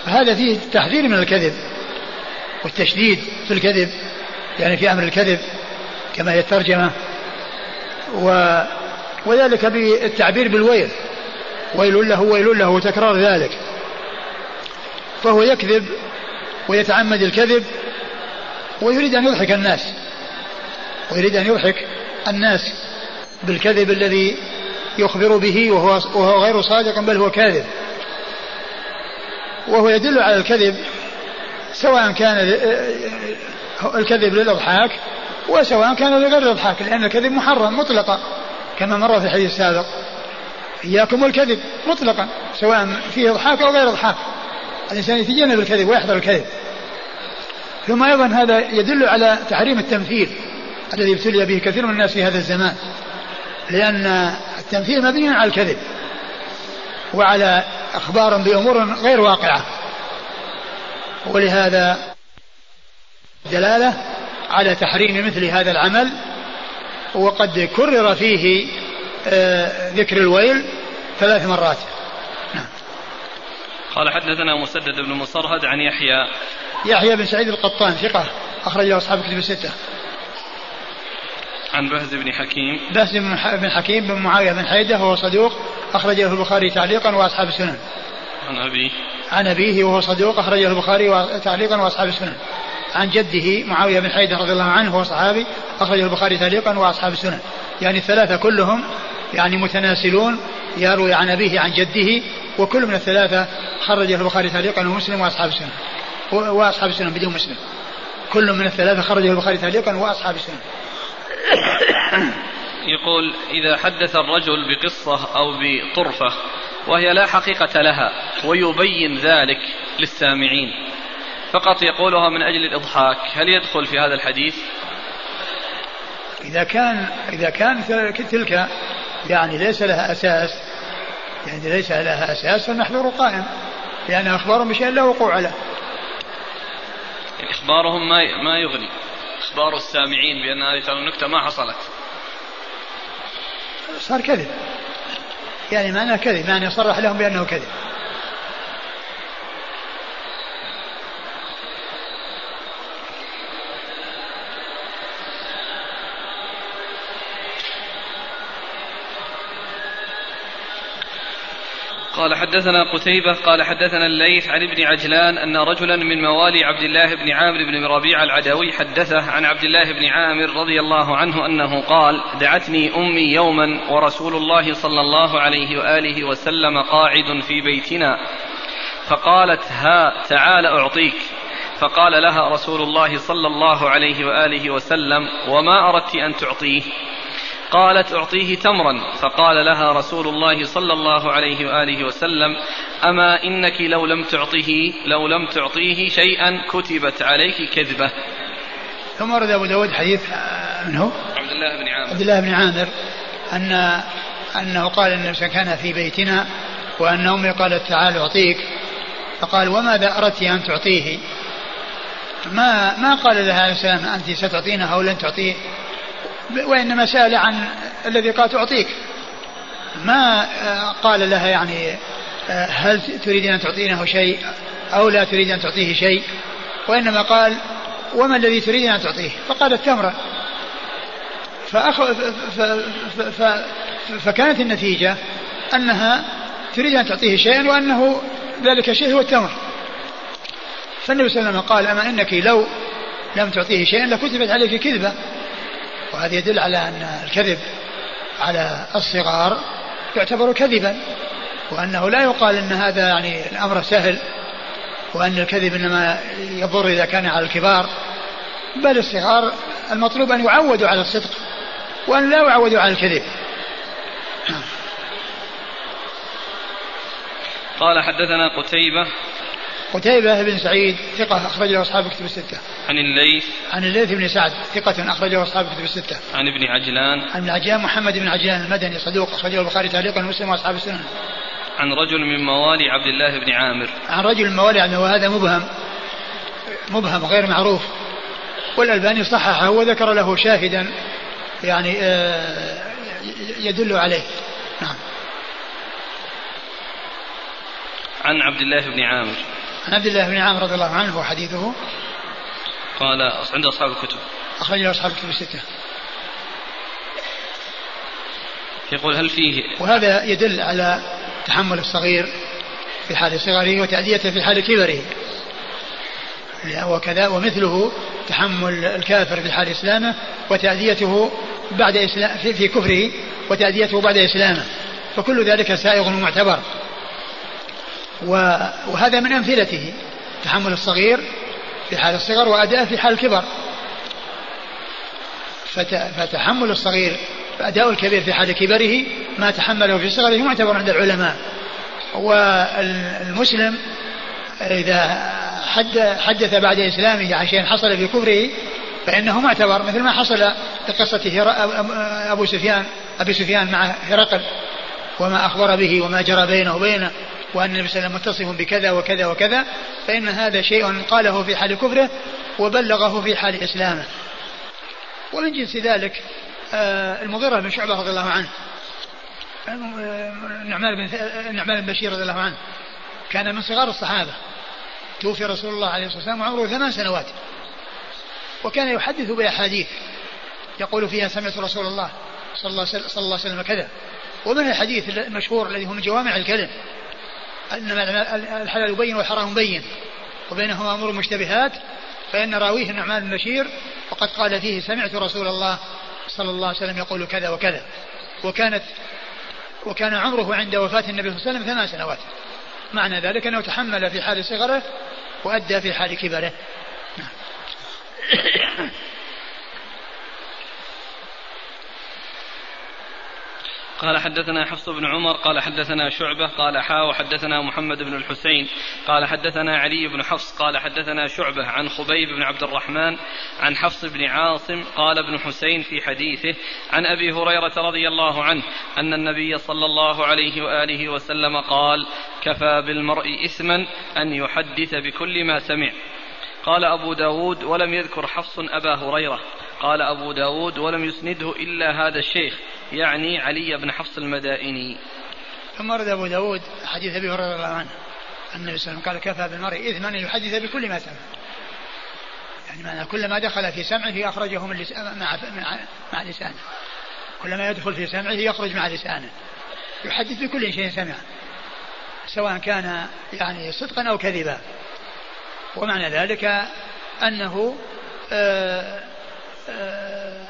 هذا فيه تحذير من الكذب والتشديد في الكذب يعني في أمر الكذب كما هي الترجمة و وذلك بالتعبير بالويل. ويل له ويل له وتكرار ذلك. فهو يكذب ويتعمد الكذب ويريد أن يضحك الناس ويريد أن يضحك الناس بالكذب الذي يخبر به وهو, وهو غير صادق بل هو كاذب. وهو يدل على الكذب سواء كان الكذب للإضحاك وسواء كان لغير الإضحاك لأن الكذب محرم مطلقا كما مر في الحديث السابق. إياكم والكذب مطلقا سواء فيه إضحاك أو غير إضحاك. الإنسان يتجنب الكذب ويحذر الكذب. ثم أيضا هذا يدل على تحريم التمثيل الذي ابتلي به كثير من الناس في هذا الزمان. لأن التمثيل مبني على الكذب وعلى أخبار بأمور غير واقعة. ولهذا دلالة على تحريم مثل هذا العمل وقد كرر فيه آه، ذكر الويل ثلاث مرات. قال حدثنا مسدد بن مصرهد عن يحيى. يحيى بن سعيد القطان ثقة أخرج له أصحاب كتب الستة. عن بهز بن حكيم. بهز بن حكيم بن معاوية بن حيدة وهو صدوق أخرج له البخاري تعليقا وأصحاب السنن. عن أبيه. عن أبيه وهو صدوق أخرجه البخاري تعليقا وأصحاب السنن. عن جده معاوية بن حيدة رضي الله عنه وهو صحابي أخرجه البخاري تعليقا وأصحاب السنن. يعني الثلاثة كلهم يعني متناسلون يروي عن أبيه عن جده وكل من الثلاثة خرجه البخاري تعليقا ومسلم وأصحاب السنن وأصحاب السنن بدون مسلم. كل من الثلاثة خرجه البخاري تعليقا وأصحاب السنن يقول إذا حدث الرجل بقصة أو بطرفة وهي لا حقيقة لها ويبين ذلك للسامعين فقط يقولها من أجل الإضحاك. هل يدخل في هذا الحديث؟ إذا كان إذا كان تلك يعني ليس لها أساس يعني ليس لها أساس فالمحذور قائم لأن أخبارهم بشيء لا وقوع له. إخبارهم ما ما يغني. إخبار السامعين بأن هذه النكتة ما حصلت. صار كذب. يعني معناه كذب يعني صرح لهم بأنه كذب. قال حدثنا قتيبة قال حدثنا الليث عن ابن عجلان أن رجلا من موالي عبد الله بن عامر بن ربيع العدوي حدثه عن عبد الله بن عامر رضي الله عنه أنه قال دعتني أمي يوما ورسول الله صلى الله عليه وآله وسلم قاعد في بيتنا. فقالت ها تعال أعطيك. فقال لها رسول الله صلى الله عليه وآله وسلم وما أردت أن تعطيه؟ قالت أعطيه تمرا. فقال لها رسول الله صلى الله عليه وآله وسلم أما إنك لو لم تعطه لو لم تعطيه شيئا كتبت عليك كذبة. ثم ورد أبو داود حديث من هو؟ عبد الله بن عامر. عبد الله بن عامر أن أنه قال أن كان في بيتنا وأن أمي قالت تعال أعطيك. فقال وماذا أردت أن تعطيه؟ ما ما قال لها السلام أنت ستعطينه أو لن تعطيه؟ وإنما سأل عن الذي قال تعطيك ما آه، قال لها يعني آه، هل تريد أن تعطينه شيء أو لا تريد أن تعطيه شيء؟ وإنما قال وما الذي تريد أن تعطيه؟ فقالت تمرا فأخ... ف... ف... ف... فكانت النتيجة أنها تريد أن تعطيه شيئا وأنه ذلك الشيء هو التمر. فالنبي صلى الله عليه وسلم قال أما إنك لو لم تعطيه شيئا لكتبت عليك كذبة. وهذا يدل على أن الكذب على الصغار يعتبر كذبا وأنه لا يقال أن هذا يعني الأمر سهل وأن الكذب إنما يضر إذا كان على الكبار بل الصغار المطلوب أن يعودوا على الصدق وأن لا يعودوا على الكذب. قال حدثنا قتيبة قتيبة بن سعيد ثقة أخرج له أصحاب كتب الستة. عن الليث عن الليث بن سعد ثقة أخرجه أصحاب كتب الستة. عن ابن عجلان عن ابن عجلان محمد بن عجلان المدني صدوق أخرجه البخاري تعليقا ومسلم وأصحاب السنن. عن رجل من موالي عبد الله بن عامر. عن رجل من موالي عبد وهذا مبهم مبهم غير معروف والألباني صححه وذكر له شاهدا يعني آه، يدل عليه. نعم. عن عبد الله بن عامر عن عبد الله بن عامر رضي الله عنه وحديثه. قال عند أصحاب الكتب. أخرج أصحاب الكتب الستة. يقول هل فيه وهذا يدل على تحمل الصغير في حال صغره وتأديته في حال كبره. وكذا ومثله تحمل الكافر في حال إسلامه وتأديته بعد إسلام في, في كفره وتأديته بعد إسلامه. فكل ذلك سائغ ومعتبر وهذا من أمثلته تحمل الصغير في حال الصغر وأداء في حال الكبر. فتحمل الصغير أداء الكبير في حال كبره ما تحمله في صغره معتبر عند العلماء. والمسلم إذا حدث بعد إسلامه عن شيء حصل في كفره فإنه معتبر مثل ما حصل لقصة أبو سفيان أبي سفيان مع هرقل وما أخبر به وما جرى بينه وبينه. وأن النبي صلى الله عليه وسلم متصف بكذا وكذا وكذا فإن هذا شيء قاله في حال كفره وبلغه في حال إسلامه. ومن جنس ذلك آه، المغيرة بن شعبة رضي الله عنه. النعمان بن النعمان بن بشير رضي الله عنه. كان من صغار الصحابة. توفي رسول الله عليه الصلاة والسلام وعمره ثمان سنوات. وكان يحدث بأحاديث يقول فيها سمعت رسول الله صلى الله, صلى الله عليه وسلم كذا. ومن الحديث المشهور الذي هو من جوامع الكلم. إنما الحلال بين والحرام بين وبينهما أمور مشتبهات فإن راويه النعمان بن بشير وقد قال فيه سمعت رسول الله صلى الله عليه وسلم يقول كذا وكذا. وكانت وكان عمره عند وفاة النبي صلى الله عليه وسلم ثمان سنوات. معنى ذلك أنه تحمل في حال صغره وأدى في حال كبره. قال حدثنا حفص بن عمر قال حدثنا شعبة قال حا وحدثنا محمد بن الحسين قال حدثنا علي بن حفص قال حدثنا شعبة عن خبيب بن عبد الرحمن عن حفص بن عاصم قال ابن حسين في حديثه عن أبي هريرة رضي الله عنه أن النبي صلى الله عليه وآله وسلم قال كفى بالمرء إثما أن يحدث بكل ما سمع. قال أبو داود ولم يذكر حفص أبا هريرة. قال أبو داود ولم يسنده إلا هذا الشيخ يعني علي بن حفص المدائني. ثم ورد أبو داود حديث أبي هريرة رضي الله عنه النبي صلى الله عليه وسلم قال كفى بالمرء إثما أن يحدث بكل ما سمع. يعني معنى كلما دخل في سمعه أخرجه من مع مع, مع لسانه. كلما يدخل في سمعه يخرج مع لسانه. يحدث بكل شيء سمع سواء كان يعني صدقا أو كذبا. ومعنى ذلك أنه آه، آه،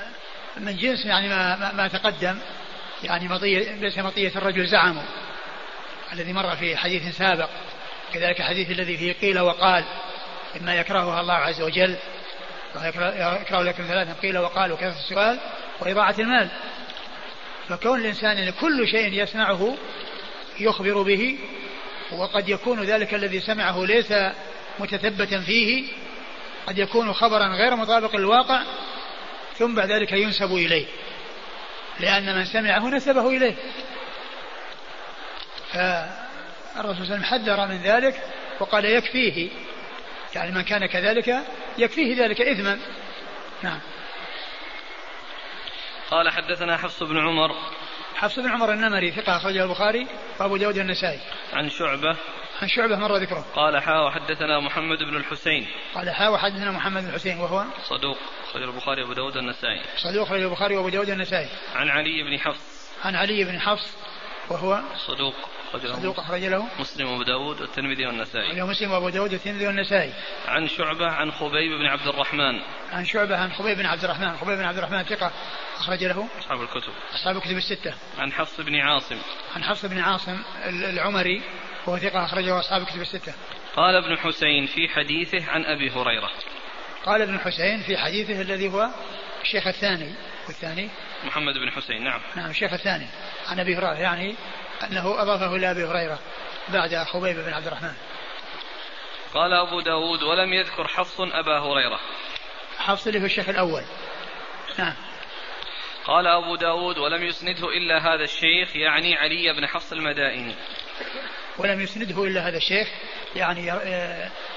من جنس يعني ما, ما تقدم يعني مطية ليس مطية الرجل زعمه الذي مر في حديث سابق كذلك الحديث الذي فيه قيل وقال مما يكرهها الله عز وجل يكره لكم ثلاثا قيل وقال وكثرة السؤال؟ وإضاعة المال. فكون الإنسان كل شيء يسمعه يخبر به وقد يكون ذلك الذي سمعه ليس متثبتا فيه قد يكون خبرا غير مطابق للواقع ثم بعد ذلك ينسب إليه لأن من سمعه نسبه إليه. فالرسول صلى الله عليه وسلم حذر من ذلك وقال يكفيه يعني من كان كذلك يكفيه ذلك إثما. نعم. قال حدثنا حفص بن عمر. حفص بن عمر النمري ثقة أخرجه البخاري وأبو داود النسائي. عن شعبة عن شعبة مر ذكره. قال حا وحدثنا محمد بن الحسين. قال حا وحدثنا محمد بن الحسين وهو؟ صدوق أخرج البخاري وأبو داود النسائي صدوق أخرج البخاري وأبو داود النسائي عن علي بن حفص. عن علي بن حفص وهو؟ صدوق صدوق أخرج له. مسلم وأبو داود والترمذي والنسائي. له مسلم وأبو داود والترمذي والنسائي. عن شعبة عن خبيب بن عبد الرحمن. عن شعبة عن خبيب بن عبد الرحمن. خبيب بن عبد الرحمن ثقة أخرج له. أصحاب الكتب. أصحاب الكتب الستة. عن حفص بن عاصم. عن حفص بن عاصم العمري. وهو ثقة أخرجه أصحاب الكتب الستة. قال ابن حسين في حديثه عن أبي هريرة. قال ابن حسين في حديثه الذي هو الشيخ الثاني والثاني محمد بن حسين نعم. نعم الشيخ الثاني. عن أبي هريرة يعني أنه أضافه إلى أبي هريرة بعد خبيب بن عبد الرحمن. قال أبو داود ولم يذكر حفص أبا هريرة. حفص اللي هو الشيخ الأول. نعم. قال أبو داود ولم يسنده إلا هذا الشيخ يعني علي بن حفص المدائني. ولم يسنده إلا هذا الشيخ يعني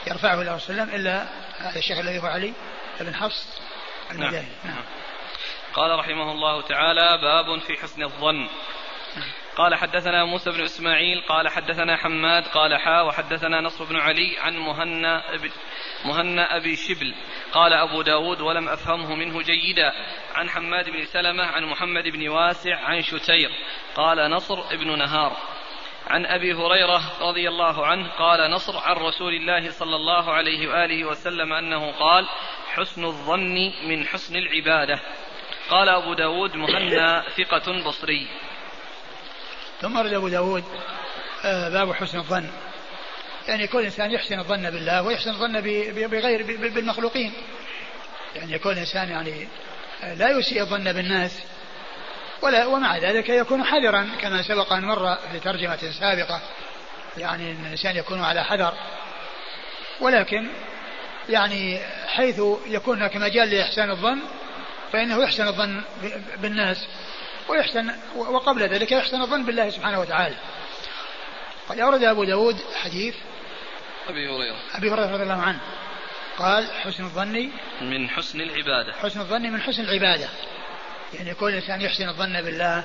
يرفعه إلى رسول الله إلا هذا الشيخ الذي هو علي بن حفص المدائني نعم. نعم. قال رحمه الله تعالى باب في حسن الظن. قال حدثنا موسى بن إسماعيل قال حدثنا حماد قال حا وحدثنا نصر بن علي عن مهنا مهنا أبي شبل. قال أبو داود ولم أفهمه منه جيدا. عن حماد بن سلمة عن محمد بن واسع عن شتير. قال نصر بن نهار. عن أبي هريرة رضي الله عنه قال نصر عن رسول الله صلى الله عليه وآله وسلم أنه قال حسن الظن من حسن العبادة. قال أبو داود مهنا ثقة بصري. ثم ورد أبو داود آه، باب حسن الظن. يعني كل إنسان يحسن الظن بالله ويحسن الظن بغير بالمخلوقين. يعني يكون الإنسان يعني آه، لا يسيء الظن بالناس. ولا ومع ذلك يكون حذرا كما سبق أن مر في ترجمة سابقة يعني أن الإنسان يكون على حذر. ولكن يعني حيث يكون هناك مجال لإحسان الظن فإنه يحسن الظن بالناس ويحسن وقبل ذلك يحسن الظن بالله سبحانه وتعالى. قد أورد أبو داود حديث أبي هريرة. أبي هريرة رضي الله عنه. قال حسن الظن من حسن العبادة. حسن الظن من حسن العبادة. يعني كل إنسان يحسن الظن بالله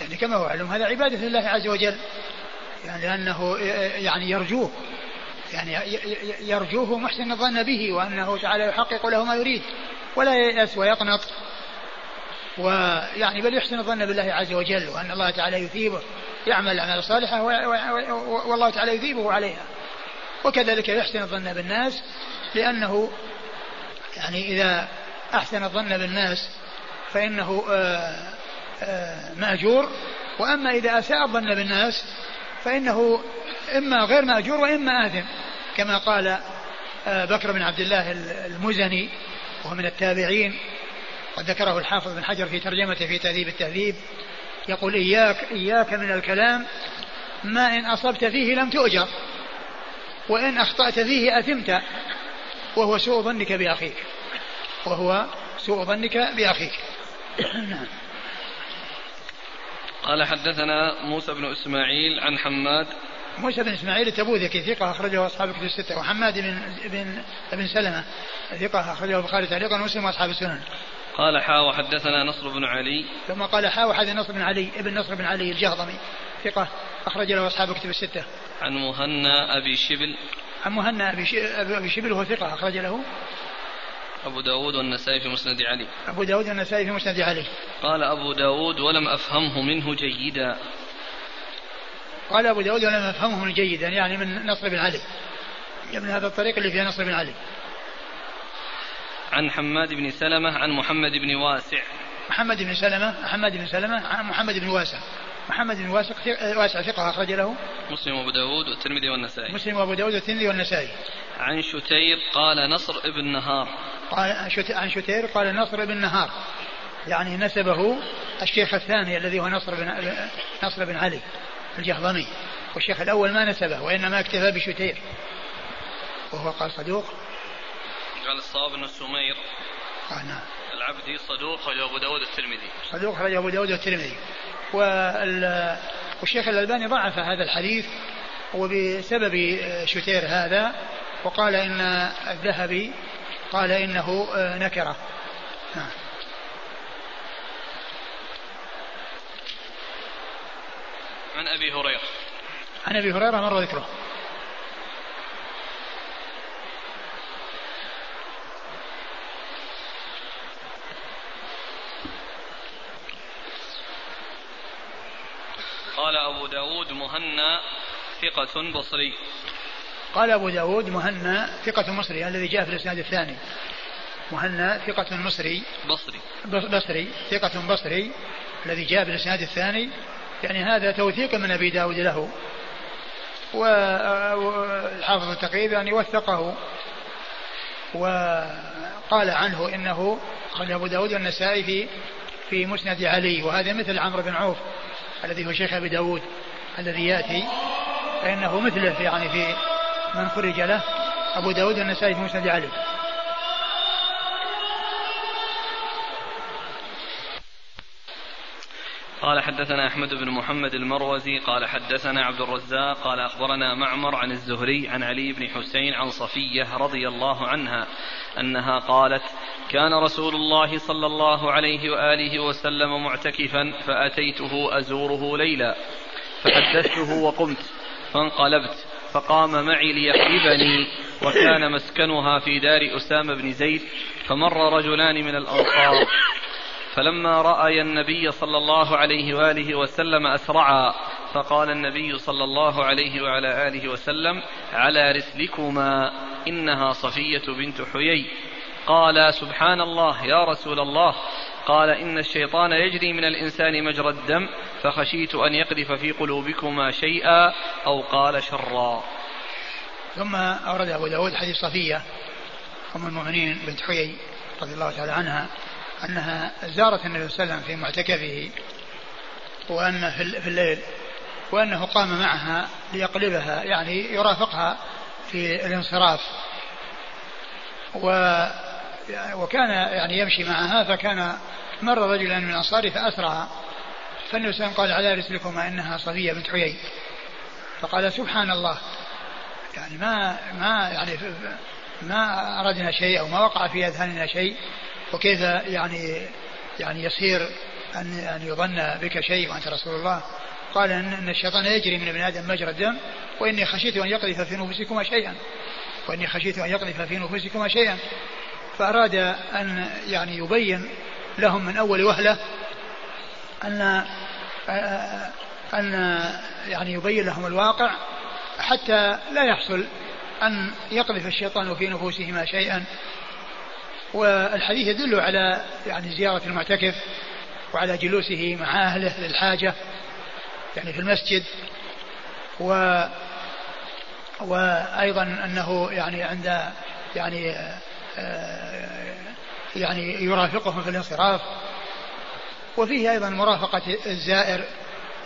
يعني كما هو علم هذا عبادة لله عز وجل. يعني لأنه يعني يرجوه. يعني يرجوه محسن الظن به وأنه تعالى يحقق له ما يريد ولا ييأس ويقنط. ويعني بل يحسن الظن بالله عز وجل وأن الله تعالى يثيبه يعمل الأعمال الصالحة والله تعالى يثيبه عليها. وكذلك يحسن الظن بالناس لأنه يعني إذا أحسن الظن بالناس فإنه آه، آه، مأجور. وأما إذا أساء الظن بالناس فإنه إما غير مأجور وإما آثم كما قال آه، بكر بن عبد الله المزني وهو من التابعين. قد ذكره الحافظ بن حجر في ترجمته في تهذيب التهذيب. يقول إياك إياك من الكلام ما إن أصبت فيه لم تؤجر وإن أخطأت فيه أثمت وهو سوء ظنك بأخيك وهو سوء ظنك بأخيك. نعم قال حدثنا موسى بن إسماعيل عن حماد. موسى بن إسماعيل التبوذكي ثقة أخرجه أصحاب الكتب الستة. وحماد بن بن بن سلمة ثقة أخرجه البخاري تعليقا ومسلم وأصحاب السنن. قال حا وحدثنا نصر بن علي. ثم قال حا وحدثنا نصر بن علي ابن نصر بن علي الجهضمي ثقة أخرج له أصحاب الكتب الستة. عن مهنا أبي شبل. عن مهنا أبي شبل وهو ثقة أخرج له. أبو داود والنسائي في مسند علي. أبو داود والنسائي في مسند علي. قال أبو داود ولم أفهمه منه جيدا. قال أبو داود ولم أفهمه من جيدا يعني من نصر بن علي. من هذا الطريق اللي فيها نصر بن علي. عن حماد بن سلمة عن محمد بن واسع. محمد بن سلمة محمد بن سلمة عن محمد بن واسع. محمد بن واسع واسع ثقة أخرج له. مسلم وأبو داود والترمذي والنسائي. مسلم وأبو داود والترمذي والنسائي. عن شتير قال نصر ابن نهار. قال عن شتير قال نصر بن نهار. يعني نسبه الشيخ الثاني الذي هو نصر بن نصر بن علي الجهضمي. والشيخ الأول ما نسبه وإنما اكتفى بشتير. وهو قال صدوق. قال الصواب أنه سمير قال نعم. العبدي صدوق خرجه أبو داود الترمذي صدوق خرجه أبو داود الترمذي والشيخ الألباني ضعف هذا الحديث وبسبب شتير هذا وقال إن الذهبي قال إنه نكرة. عن أبي هريرة. عن أبي هريرة مر ذكره قال أبو داود مهنا ثقة بصري. قال أبو داود مهنا ثقة مصري الذي جاء في الإسناد الثاني. مهنا ثقة مصري بصري. بصري. ثقة بصري الذي جاء في الإسناد الثاني. يعني هذا توثيق من أبي داود له. والحافظ التقريب يعني وثقه وقال عنه إنه أخرج أبو داود والنسائي في في مسند علي وهذا مثل عمرو بن عوف الذي هو شيخ أبي داود. الذي يأتي فإنه مثله يعني في من خرج له. أبو داود والنسائي في مسند علي. قال حدثنا أحمد بن محمد المروزي قال حدثنا عبد الرزاق قال أخبرنا معمر عن الزهري عن علي بن حسين عن صفية رضي الله عنها أنها قالت كان رسول الله صلى الله عليه وآله وسلم معتكفا فأتيته أزوره ليلا. فحدثته وقمت فانقلبت فقام معي ليقلبني وكان مسكنها في دار أسامة بن زيد فمر رجلان من الأنصار. فلما رأي النبي صلى الله عليه وآله وسلم أسرعا فقال النبي صلى الله عليه وعلى آله وسلم على رسلكما إنها صفية بنت حيي. قال سبحان الله يا رسول الله. قال إن الشيطان يجري من الإنسان مجرى الدم فخشيت أن يقذف في قلوبكما شيئا أو قال شرا. ثم أورد أبو داود حديث صفية أم المؤمنين بنت حيي رضي الله تعالى عنها أنها زارت النبي صلى الله عليه وسلم في معتكفه وأن في الليل وأنه قام معها ليقلبها يعني يرافقها في الانصراف. و وكان يعني يمشي معها فكان مر رجلا من الأنصار فأسرع فالنبي صلى قال على رسلكما إنها صفية بنت حيي فقال سبحان الله. يعني ما ما يعني ما أردنا شيء أو ما وقع في أذهاننا شيء. وكيف يعني يعني يصير أن أن يظن بك شيء وأنت رسول الله؟ قال إن الشيطان يجري من ابن آدم مجرى الدم وإني خشيت أن يقذف في نفوسكما شيئا. وإني خشيت أن يقذف في نفوسكما شيئا. فأراد أن يعني يبين لهم من أول وهلة أن أن يعني يبين لهم الواقع حتى لا يحصل أن يقذف الشيطان في نفوسهما شيئا. والحديث يدل على يعني زيارة المعتكف وعلى جلوسه مع أهله للحاجة يعني في المسجد. و وأيضا أنه يعني عند يعني يعني يرافقهم في الانصراف. وفيه أيضا مرافقة الزائر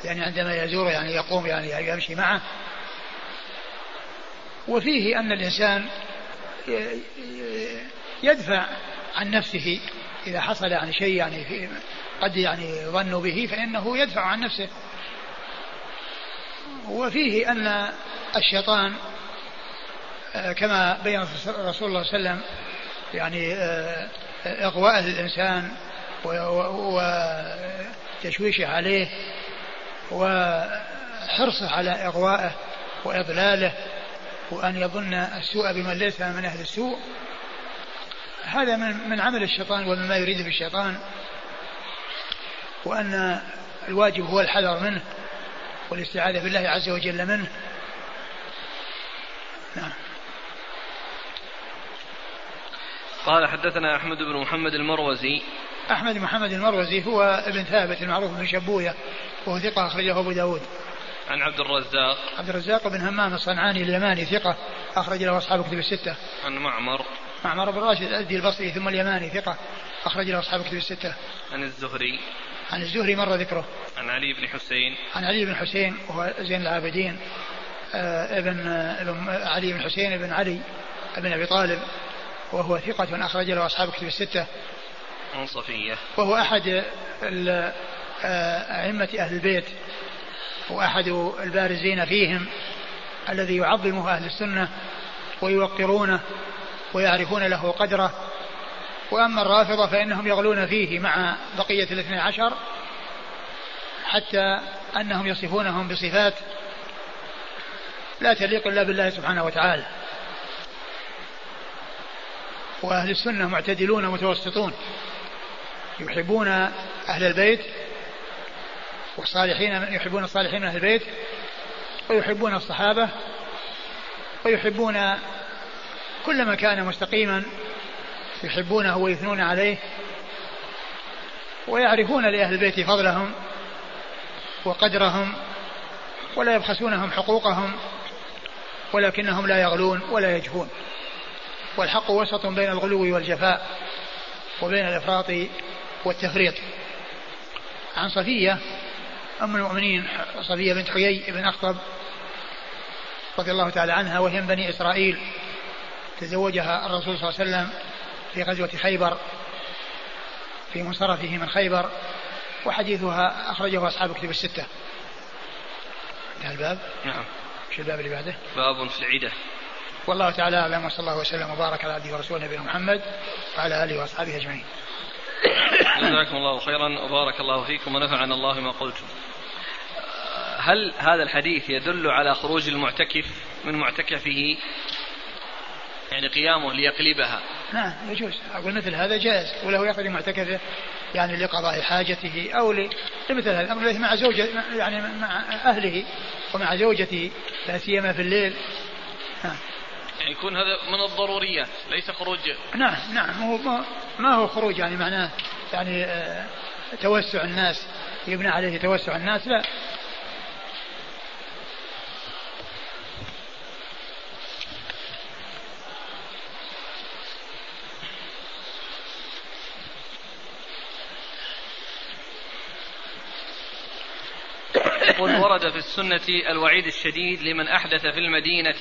يعني عندما يزور يعني يقوم يعني يمشي معه. وفيه أن الإنسان يدفع عن نفسه إذا حصل يعني شيء يعني قد يعني ظنوا به فإنه يدفع عن نفسه. وفيه أن الشيطان آه، كما بين رسول الله صلى الله عليه وسلم يعني آه، إغواء الإنسان وتشويشه عليه وحرصه على إغوائه وإضلاله وأن يظن السوء بمن ليس من أهل السوء. هذا من من عمل الشيطان ومما يريده الشيطان وأن الواجب هو الحذر منه والاستعاذة بالله عز وجل منه. نعم. قال حدثنا أحمد بن محمد المروزي. أحمد بن محمد المروزي هو ابن ثابت المعروف بن شبوية وهو ثقة أخرجه أبو داود. عن عبد الرزاق. عبد الرزاق بن همام الصنعاني اليماني ثقة أخرج له أصحاب كتب الستة. عن معمر. معمر بن راشد الأزدي البصري ثم اليماني ثقة أخرج له أصحاب كتب الستة. عن الزهري. عن الزهري مر ذكره. عن علي بن حسين. عن علي بن حسين وهو زين العابدين آه ابن ابن علي بن حسين بن علي بن أبي طالب وهو ثقة أخرج له أصحاب كتب الستة. عن صفية. وهو أحد آه، أئمة أهل البيت. وأحد البارزين فيهم الذي يعظمه أهل السنة ويوقرونه ويعرفون له قدره. وأما الرافضة فإنهم يغلون فيه مع بقية الاثني عشر حتى أنهم يصفونهم بصفات لا تليق إلا بالله سبحانه وتعالى. وأهل السنة معتدلون متوسطون يحبون أهل البيت والصالحين يحبون الصالحين من أهل البيت ويحبون الصحابة ويحبون كل ما كان مستقيما يحبونه ويثنون عليه ويعرفون لأهل البيت فضلهم وقدرهم ولا يبخسونهم حقوقهم ولكنهم لا يغلون ولا يجفون والحق وسط بين الغلو والجفاء وبين الإفراط والتفريط. عن صفية أم المؤمنين صفية بنت حيي بن أخطب رضي الله تعالى عنها وهي من بني إسرائيل. تزوجها الرسول صلى الله عليه وسلم في غزوة خيبر في منصرفه من خيبر وحديثها أخرجه أصحاب كتب الستة. انتهى الباب؟ نعم. شو الباب اللي بعده؟ باب في العدة والله تعالى أعلم وصلى الله وسلم وبارك على عبده ورسوله نبينا محمد وعلى آله وأصحابه أجمعين. جزاكم الله خيرا وبارك الله فيكم ونفعنا الله ما قلتم. هل هذا الحديث يدل على خروج المعتكف من معتكفه؟ يعني قيامه ليقلبها. نعم يجوز. أقول مثل هذا جائز. وله يقضي معتكفه يعني لقضاء حاجته أو لمثل هذا. الأمر مع زوجة يعني مع أهله ومع زوجته لا سيما في الليل. نعم يعني يكون هذا من الضروريات ليس خروج. نعم نعم هو ما هو خروج يعني معناه يعني آه، توسع الناس يبنى عليه توسع الناس لا. ورد في السنة الوعيد الشديد لمن أحدث في المدينة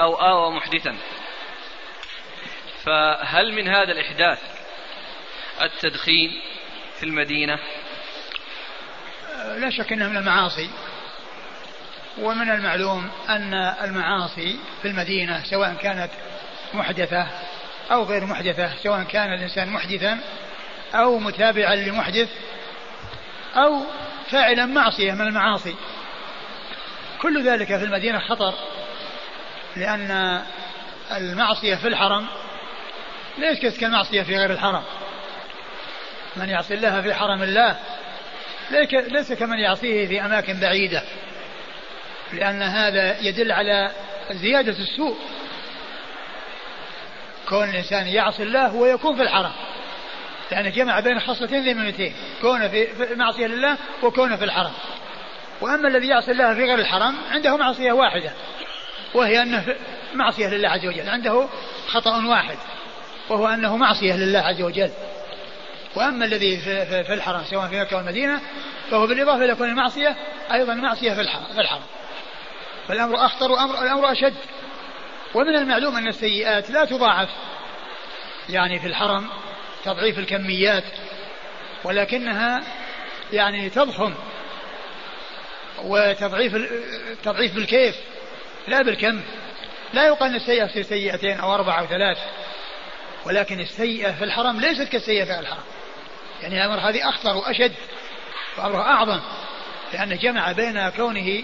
أو آوى محدثا. فهل من هذا الإحداث التدخين في المدينة؟ لا شك أنه من المعاصي. ومن المعلوم أن المعاصي في المدينة سواء كانت محدثة أو غير محدثة سواء كان الإنسان محدثا أو متابعا لمحدث أو فاعلا معصية من المعاصي. كل ذلك في المدينة خطر. لأن المعصية في الحرم ليست كالمعصية في غير الحرم؟ من يعصي الله في حرم الله ليس كمن يعصيه في أماكن بعيدة لأن هذا يدل على زيادة السوء. كون الإنسان يعصي الله ويكون في الحرم يعني جمع بين خصلتين ذميمتين كونه في معصية لله وكونه في الحرم. وأما الذي يعصي الله في غير الحرم عنده معصية واحدة وهي أنه معصية لله عز وجل عنده خطأ واحد وهو أنه معصية لله عز وجل. وأما الذي في, الحرم سواء في مكة والمدينة فهو بالإضافة إلى كون المعصية أيضا معصية في الحرم, في الحرم. فالأمر أخطر وأمر الأمر أشد. ومن المعلوم أن السيئات لا تضاعف يعني في الحرم تضعيف الكميات ولكنها يعني تضخم وتضعيف تضعيف بالكيف. لا بالكم. لا يقال إن السيئة تصير سيئتين أو أربعة أو ثلاث ولكن السيئة في الحرم ليست كالسيئة في الحرم يعني الأمر هذه أخطر وأشد وأمرها أعظم لأن جمع بين كونه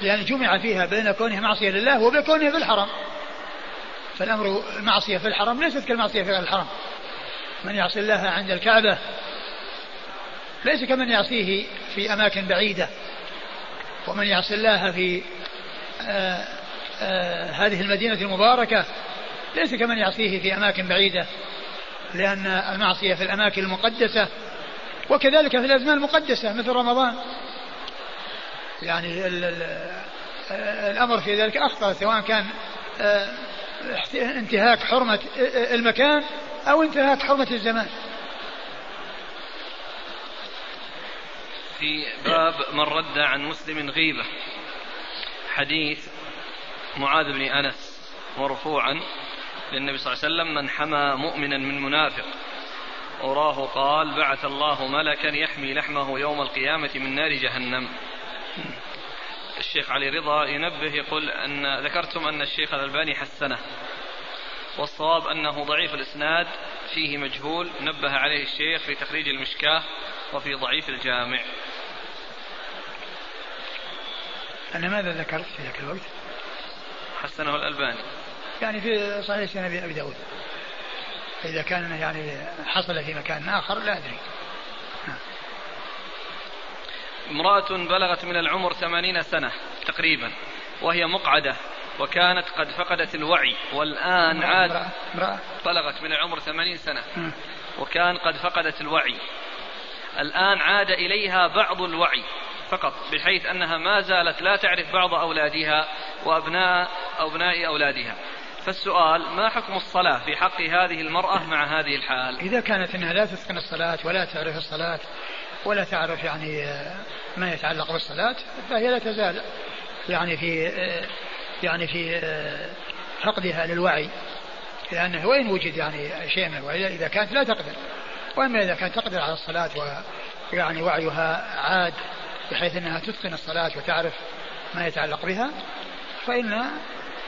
لأن جمع فيها بين كونه معصية لله وبين كونه في الحرم فالأمر المعصيه في الحرم ليست كالمعصية في الحرم من يعصي الله عند الكعبة ليس كمن يعصيه في أماكن بعيدة ومن يعصي الله في هذه المدينة المباركة ليس كمن يعصيه في أماكن بعيدة لأن المعصية في الأماكن المقدسة وكذلك في الأزمان المقدسة مثل رمضان. يعني ال ال الأمر في ذلك أخطر سواء كان انتهاك حرمة المكان أو انتهاك حرمة الزمان. في باب من رد عن مسلم غيبة. حديث معاذ بن أنس مرفوعا للنبي صلى الله عليه وسلم من حمى مؤمنا من منافق أراه قال بعث الله ملكا يحمي لحمه يوم القيامة من نار جهنم. الشيخ علي رضا ينبه يقول أن ذكرتم أن الشيخ الألباني حسنه والصواب أنه ضعيف الإسناد فيه مجهول نبه عليه الشيخ في تخريج المشكاة وفي ضعيف الجامع. أنا ماذا ذكرت في ذاك الوقت؟ حسنه الألباني. يعني في صحيح سنة أبي داود. إذا كان يعني حصل في مكان آخر لا أدري. امرأة بلغت من العمر ثمانين سنة تقريبا وهي مقعدة وكانت قد فقدت الوعي والآن عاد امرأة بلغت من العمر ثمانين سنة وكان قد فقدت الوعي. الآن عاد إليها بعض الوعي. فقط بحيث أنها ما زالت لا تعرف بعض أولادها وأبناء أبناء أولادها. فالسؤال ما حكم الصلاة في حق هذه المرأة مع هذه الحال؟ إذا كانت أنها لا تتقن الصلاة ولا تعرف الصلاة ولا تعرف يعني ما يتعلق بالصلاة فهي لا تزال يعني في يعني في فقدها للوعي. لأنه وإن وجد يعني شيء من الوعي إذا كانت لا تقدر. وأما إذا كانت تقدر على الصلاة ويعني وعيها عاد بحيث أنها تتقن الصلاة وتعرف ما يتعلق بها فإن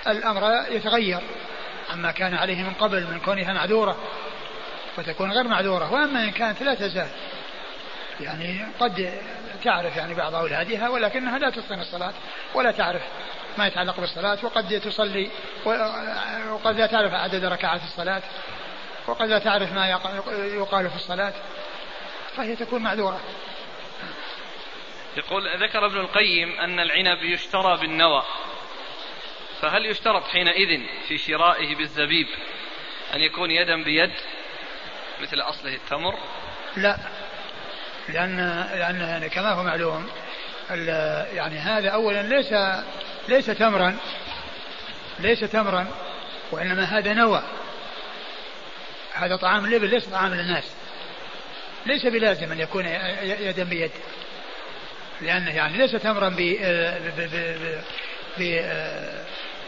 الأمر يتغير. عما كان عليه من قبل من كونها معذورة وتكون غير معذورة. وأما إن كانت لا تزال يعني قد تعرف يعني بعض أولادها ولكنها لا تتقن الصلاة ولا تعرف ما يتعلق بالصلاة وقد تصلي وقد لا تعرف عدد ركعات الصلاة وقد لا تعرف ما يقال في الصلاة فهي تكون معذورة. يقول ذكر ابن القيم أن العنب يشترى بالنوى. فهل يشترط حينئذ في شرائه بالزبيب أن يكون يدا بيد مثل أصله التمر؟ لا لأن لأن يعني كما هو معلوم يعني هذا أولا ليس ليس تمرا ليس تمرا وإنما هذا نوى. هذا طعام الإبل ليس طعام للناس ليس بلازم أن يكون يدا بيد. لأنه يعني ليس تمرا ب ب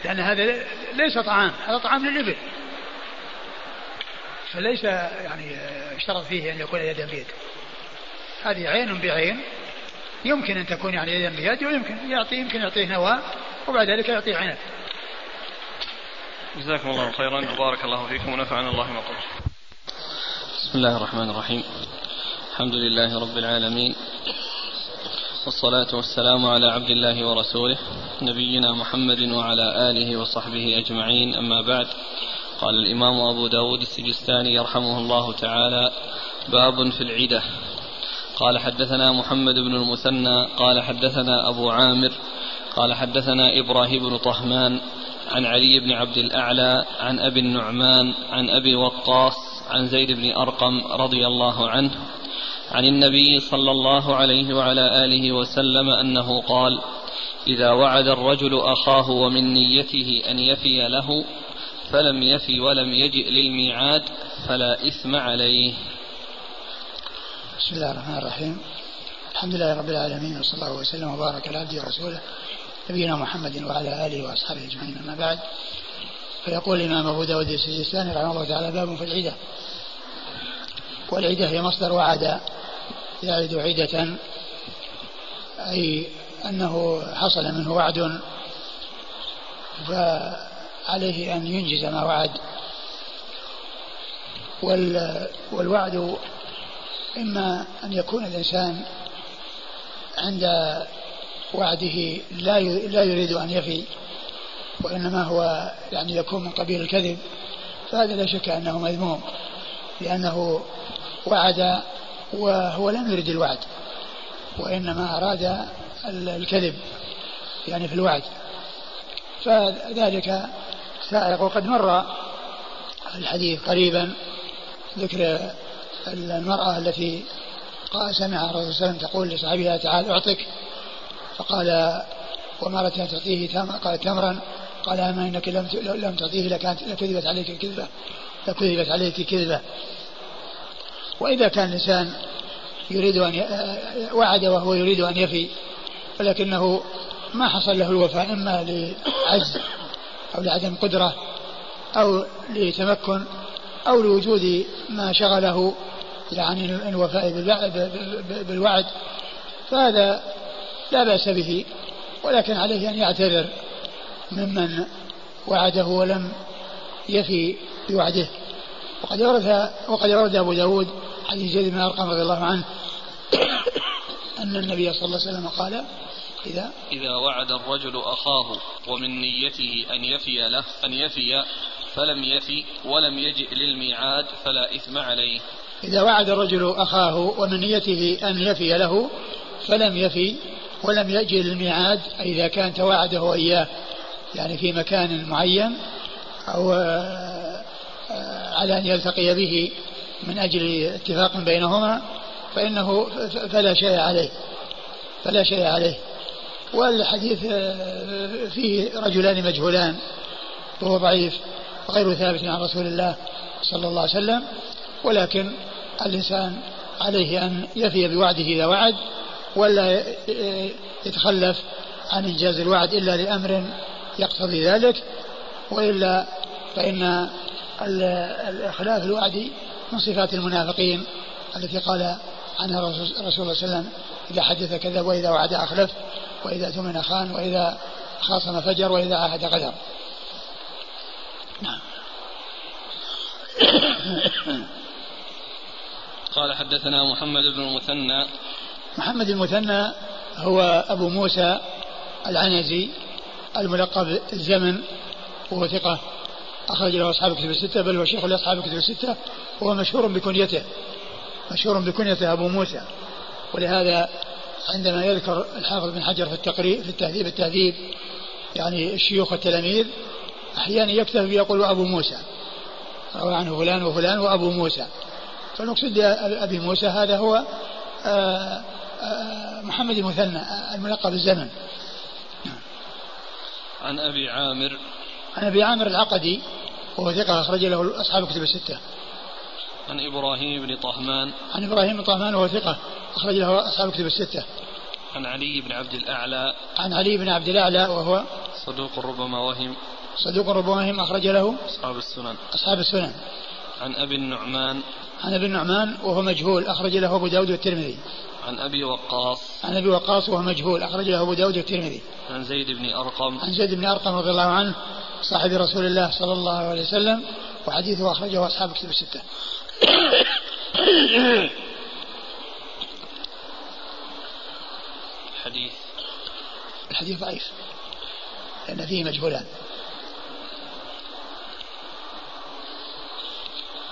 لأن هذا ليس طعام هذا طعام للإبل. فليس يعني اشترط فيه أن يكون يدا بيد. هذه عين بعين. يمكن أن تكون يعني يدا بيد ويمكن يعطي يمكن يعطيه نواة وبعد ذلك يعطيه عنب. جزاكم الله خيرا. وبارك الله فيكم ونفعنا الله ما قلت بسم الله الرحمن الرحيم. الحمد لله رب العالمين. والصلاة والسلام على عبد الله ورسوله نبينا محمد وعلى آله وصحبه أجمعين. أما بعد قال الإمام أبو داود السجستاني يرحمه الله تعالى باب في العدة. قال حدثنا محمد بن المثنى قال حدثنا أبو عامر قال حدثنا إبراهيم بن طهمان عن علي بن عبد الأعلى عن أبي النعمان عن أبي وقاص عن زيد بن أرقم رضي الله عنه عن النبي صلى الله عليه وعلى آله وسلم أنه قال إذا وعد الرجل أخاه ومن نيته أن يفي له فلم يفي ولم يجئ للميعاد فلا إثم عليه. بسم الله الرحمن الرحيم. الحمد لله رب العالمين وصلى الله وسلم وبارك على عبده ورسوله نبينا محمد وعلى آله وأصحابه أجمعين أما بعد. فيقول الإمام أبو داود السجستاني رحمه الله تعالى باب في العدة. والعدة هي مصدر وعد يعد عدة أي أنه حصل منه وعد فعليه أن ينجز ما وعد. والوعد إما أن يكون الإنسان عند وعده لا لا يريد أن يفي وإنما هو يعني يكون من قبيل الكذب فهذا لا شك أنه مذموم لأنه وعد وهو لم يرد الوعد وإنما أراد الكذب يعني في الوعد. فذلك سائق وقد مر الحديث قريبا ذكر المرأة التي قال سمع الرسول صلى الله عليه وسلم تقول لصاحبها تعال أعطك. فقال وما أردت أن تعطيه تمرا قال تمرا قال أما إنك لم لم تعطيه لكانت لكذبت عليك الكذبة لكذبت عليك كذبة وإذا كان الإنسان يريد أن وعد وهو يريد أن يفي ولكنه ما حصل له الوفاء إما لعجز أو لعدم قدرة أو لتمكن أو لوجود ما شغله يعني الوفاء بالوعد فهذا لا بأس به ولكن عليه أن يعتذر ممن وعده ولم يفي بوعده. وقد ورد وقد ورد أبو داود حديث زيد بن أرقم رضي الله عنه أن النبي صلى الله عليه وسلم قال إذا إذا وعد الرجل أخاه ومن نيته أن يفي له أن يفي فلم يفي ولم يجئ للميعاد فلا إثم عليه. إذا وعد الرجل أخاه ومن نيته أن يفي له فلم يفي ولم يجئ للميعاد إذا كان تواعده إياه يعني في مكان معين أو على أن يلتقي به من أجل اتفاق بينهما فإنه فلا شيء عليه فلا شيء عليه. والحديث آه، فيه رجلان مجهولان وهو ضعيف غير ثابت عن رسول الله صلى الله عليه وسلم ولكن الإنسان عليه أن يفي بوعده إذا وعد ولا يتخلف عن إنجاز الوعد إلا لأمر يقتضي ذلك وإلا فإن الإخلاف الوعد من صفات المنافقين التي قال عنها الرسول صلى الله عليه وسلم إذا حدث كذب وإذا وعد أخلف وإذا ثمن خان وإذا خاصم فجر وإذا عاهد غدر نعم. قال حدثنا محمد بن المثنى. محمد المثنى هو أبو موسى العنزي الملقب الزمن وهو ثقة. أخرج له أصحاب الكتب الستة بل هو شيخ لأصحاب الكتب الستة وهو مشهور بكنيته مشهور بكنيته أبو موسى. ولهذا عندما يذكر الحافظ بن حجر في التقريب في التهذيب التهذيب يعني الشيوخ التلاميذ أحيانا يكتفي يقول أبو موسى روى عنه فلان وفلان وأبو موسى. فالمقصود بأبي موسى هذا هو آه، آه، محمد المثنى الملقب بالزمن عن أبي عامر. عن أبي عامر العقدي. وهو ثقة أخرج له أصحاب الكتب الستة. عن إبراهيم بن طهمان. عن إبراهيم بن طهمان وهو ثقة أخرج له أصحاب الكتب الستة. عن علي بن عبد الأعلى. عن علي بن عبد الأعلى وهو صدوق ربما وهم. صدوق ربما وهم أخرج له أصحاب السنن. أصحاب السنن. عن أبي النعمان. عن أبي النعمان وهو مجهول أخرج له أبو داود والترمذي. عن أبي وقاص. عن أبي وقاص وهو مجهول أخرج له أبو داود والترمذي. عن زيد بن أرقم. عن زيد بن أرقم رضي الله عنه صاحب رسول الله صلى الله عليه وسلم وحديثه أخرجه أصحاب كتب الستة. الحديث الحديث ضعيف لأن فيه مجهولان.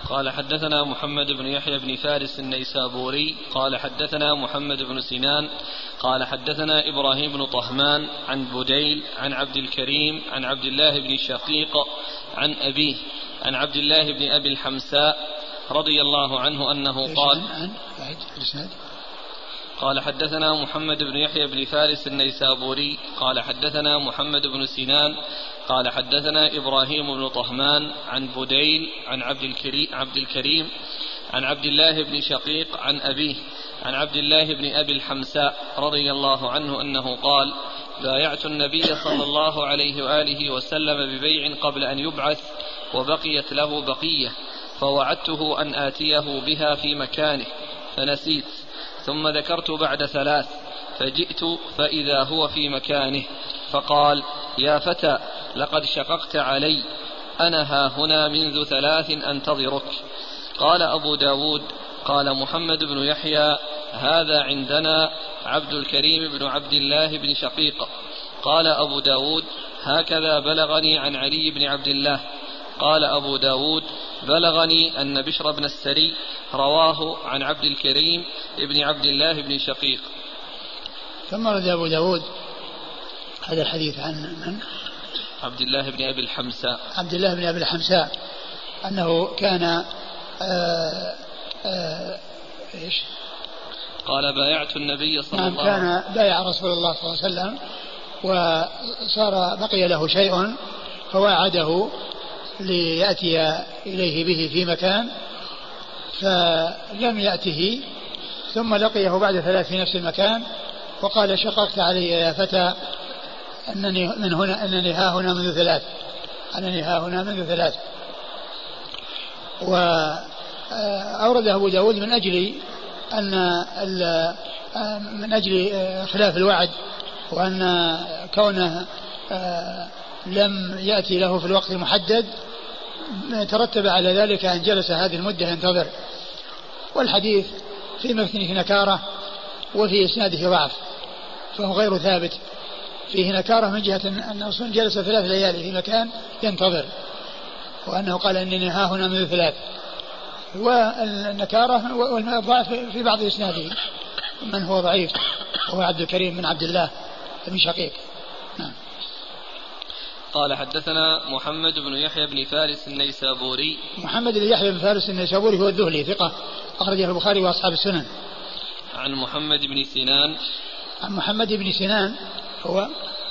قال حدثنا محمد بن يحيى بن فارس النيسابوري قال حدثنا محمد بن سنان قال حدثنا إبراهيم بن طهمان عن بديل عن عبد الكريم عن عبد الله بن شقيق عن أبيه عن عبد الله بن أبي الحمساء رضي الله عنه أنه قال قال حدثنا محمد بن يحيى بن فارس النيسابوري قال حدثنا محمد بن سنان قال حدثنا إبراهيم بن طهمان عن بديل عن عبد الكريم عبد الكريم عن عبد الله بن شقيق عن أبيه عن عبد الله بن أبي الحمساء رضي الله عنه أنه قال بايعت النبي صلى الله عليه وآله وسلم ببيع قبل أن يبعث وبقيت له بقية فوعدته أن آتيه بها في مكانه فنسيت. ثم ذكرت بعد ثلاث فجئت فإذا هو في مكانه فقال يا فتى لقد شققت علي أنا ها هنا منذ ثلاث أنتظرك. قال أبو داود قال محمد بن يحيى هذا عندنا عبد الكريم بن عبد الله بن شقيق. قال أبو داود هكذا بلغني عن علي بن عبد الله قال أبو داود بلغني أن بشر بن السري رواه عن عبد الكريم بن عبد الله بن شقيق. ثم رد أبو داود هذا الحديث عن من؟ عبد الله بن أبي الحمساء. عبد الله بن أبي الحمساء أنه كان آآ آه، آآ آه، إيش؟ قال بايعت النبي صلى نعم الله عليه وسلم. كان بايع رسول الله صلى الله عليه وسلم وصار بقي له شيء فواعده ليأتي إليه به في مكان فلم يأته ثم لقيه بعد ثلاث في نفس المكان وقال شققت علي يا فتى أنني من هنا أنني ها هنا منذ ثلاث أنني ها هنا منذ ثلاث. وأورد أبو داود من أجل أن من أجل خلاف الوعد وأن كونه لم يأتي له في الوقت المحدد ترتب على ذلك أن جلس هذه المدة ينتظر. والحديث في متنه نكارة وفي إسناده ضعف فهو غير ثابت. فيه نكارة من جهة أنه جلس ثلاث ليالي في مكان ينتظر وأنه قال إنني ها هنا منذ ثلاث. والنكارة والضعف في بعض إسناده من هو ضعيف؟ وهو عبد الكريم بن عبد الله بن شقيق. قال حدثنا محمد بن يحيى بن فارس النيسابوري. محمد بن يحيى بن فارس النيسابوري هو الذهلي ثقة أخرجه البخاري وأصحاب السنن. عن محمد بن سنان. عن محمد بن سنان هو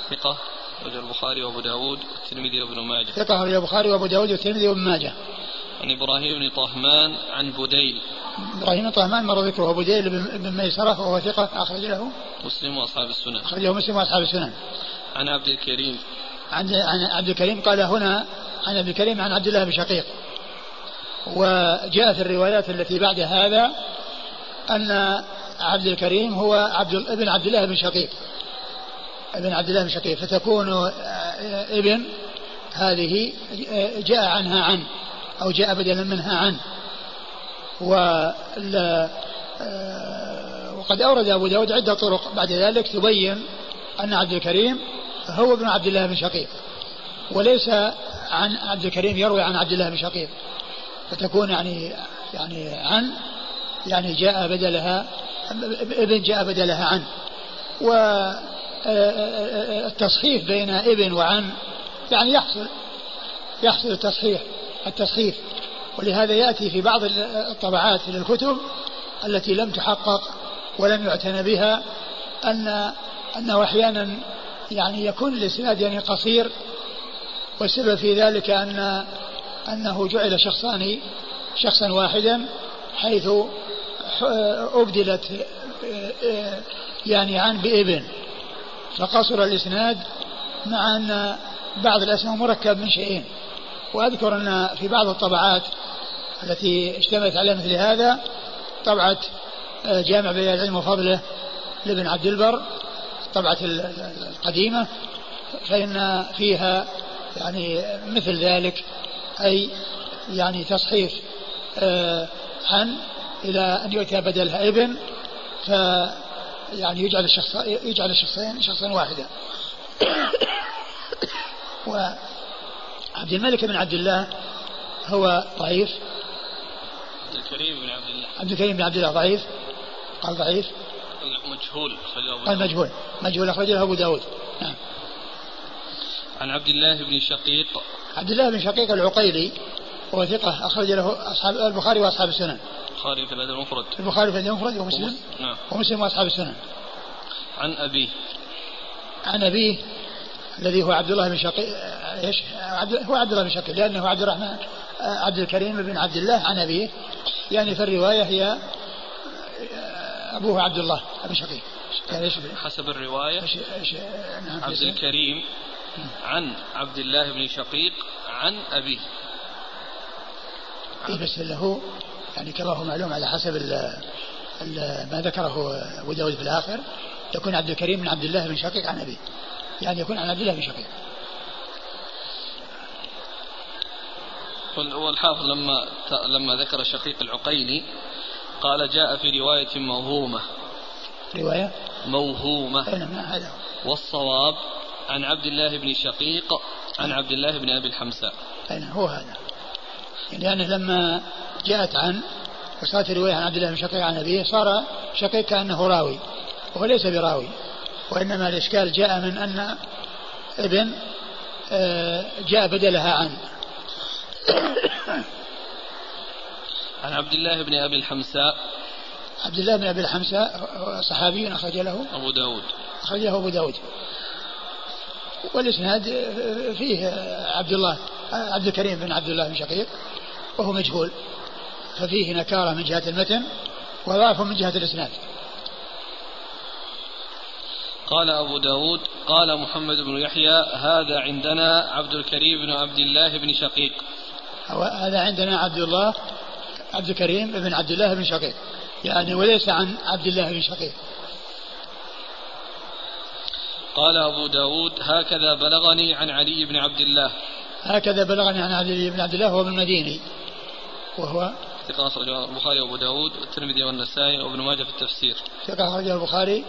ثقة أخرج البخاري وأبو داود والترمذي وابن ماجه. ثقة أخرج البخاري وأبو داود والترمذي وابن ماجه. عن إبراهيم بن طهمان عن بديل. إبراهيم بن طهمان مر ذكره بديل بن ميسرة وهو ثقة أخرج له مسلم وأصحاب السنن. أخرجه مسلم وأصحاب السنن. عن عبد الكريم. عن عن عبد الكريم قال هنا عن عبد الكريم عن عبد الله بن شقيق. وجاء في الروايات التي بعد هذا أن عبد الكريم هو عبد ابن عبد الله بن شقيق. ابن عبد الله بن شقيق. فتكون آه، ابن هذه آه، جاء عنها عن أو جاء بدلا منها عن. آه، وقد أورد أبو داود عدة طرق. بعد ذلك تبين أن عبد الكريم هو ابن عبد الله بن شقيق. وليس عن عبد الكريم يروي عن عبد الله بن شقيق. فتكون يعني يعني عن يعني جاء بدلها ابن جاء بدلها عن. والتصحيف بين ابن وعن يعني يحصل يحصل التصحيح التصحيف ولهذا يأتي في بعض الطبعات للكتب التي لم تحقق ولم يعتنى بها أن أنه أحيانا يعني يكون الإسناد يعني قصير والسبب في ذلك أن أنه جعل شخصان شخصا واحدا حيث أبدلت يعني عن بابن فقصر الإسناد مع أن بعض الأسماء مركب من شيئين. وأذكر أن في بعض الطبعات التي اشتملت على مثل هذا طبعة جامع بيان العلم وفضله لابن عبد البر الطبعة القديمة فإن فيها يعني مثل ذلك أي يعني تصحيف آه، عن إلى أن يؤتى بدلها ابن ف يعني يجعل الشخص يجعل الشخصين شخصا واحدا وعبد الملك بن عبد الله هو ضعيف. عبد الكريم بن عبد الله. عبد الكريم بن عبد الله ضعيف قال ضعيف. مجهول قال مجهول. مجهول أخرجه أبو داود. نعم. عن عبد الله بن شقيق. عبد الله بن شقيق العقيلي هو ثقة أخرج له أصحاب البخاري وأصحاب السنن. البخاري في الأدب المفرد. البخاري في الأدب المفرد ومسلم؟ نعم. ومسلم وأصحاب السنن. عن أبيه. عن أبيه الذي هو عبد الله بن شقيق إيش؟ عبد هو عبد الله بن شقيق لأنه عبد الرحمن عبد الكريم بن عبد الله عن أبيه. يعني في الرواية هي أبوه عبد الله أبو شقيق. يعني حسب الرواية. نعم عبد الكريم عن عبد الله بن شقيق عن أبيه. إيه بس له يعني كما هو معلوم على حسب ال ال ما ذكره أبو داود في الآخر يكون عبد الكريم من عبد الله بن شقيق عن أبيه. يعني يكون عن عبد الله بن شقيق. والحافظ لما لما ذكر شقيق العقيلي قال جاء في رواية موهومة. رواية؟ موهومة. نعم هذا والصواب عن عبد الله بن شقيق عن عبد الله بن أبي الحمساء. أين هو هذا. لأنه لما جاءت عن وصارت الرواية عن عبد الله بن شقيق عن أبيه صار شقيق كأنه راوي وهو ليس براوي. وإنما الإشكال جاء من أن ابن آه، جاء بدلها عن. عن عبد الله بن أبي الحمساء. عبد الله بن أبي الحمساء صحابي أخرج له أبو داود. أخرج له أبو داود. والإسناد فيه عبد الله عبد الكريم بن عبد الله بن شقيق وهو مجهول. ففيه نكارة من جهة المتن وضعف من جهة الإسناد. قال أبو داود قال محمد بن يحيى هذا عندنا عبد الكريم بن عبد الله بن شقيق. هذا عندنا عبد الله عبد الكريم بن عبد الله بن شقيق. يعني وليس عن عبد الله بن شقيق. قال أبو داود هكذا بلغني عن علي بن عبد الله. هكذا بلغني عن علي بن عبد الله هو المديني وهو ثقة أخرجه البخاري وأبو داود والترمذي والنسائي وابن ماجه في التفسير. ثقة أخرجه البخاري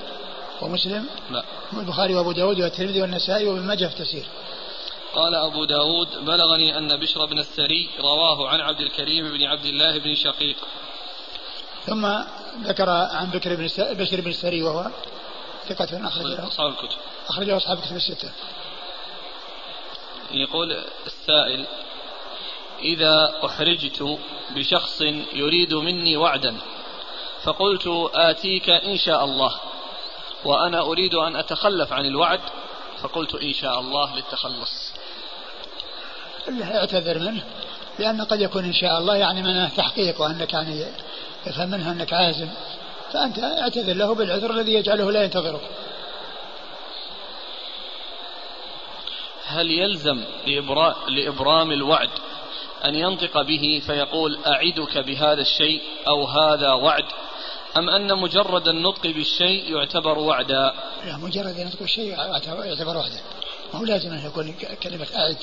ومسلم لا. البخاري وأبو داود والترمذي والنسائي وابن ماجه في التفسير. قال أبو داود بلغني أن بشر بن السري رواه عن عبد الكريم بن عبد الله بن شقيق. ثم ذكر عن بكر بن بشر بن السري وهو ثقة أخرجه أصحاب الكتب. أخرجه أصحاب الكتب الستة. يقول السائل إذا أحرجت بشخص يريد مني وعدا فقلت آتيك إن شاء الله وأنا أريد أن أتخلف عن الوعد فقلت إن شاء الله للتخلص. اعتذر منه لأن قد يكون إن شاء الله يعني من تحقيق وأنك يعني يفهم منها أنك عازم. فأنت اعتذر له بالعذر الذي يجعله لا ينتظرك. هل يلزم لإبرام الوعد أن ينطق به فيقول أعدك بهذا الشيء أو هذا وعد؟ أم أن مجرد النطق بالشيء يعتبر وعدا؟ لا مجرد النطق بالشيء يعتبر وعدا. ما هو لازم أن يكون كلمة أعد.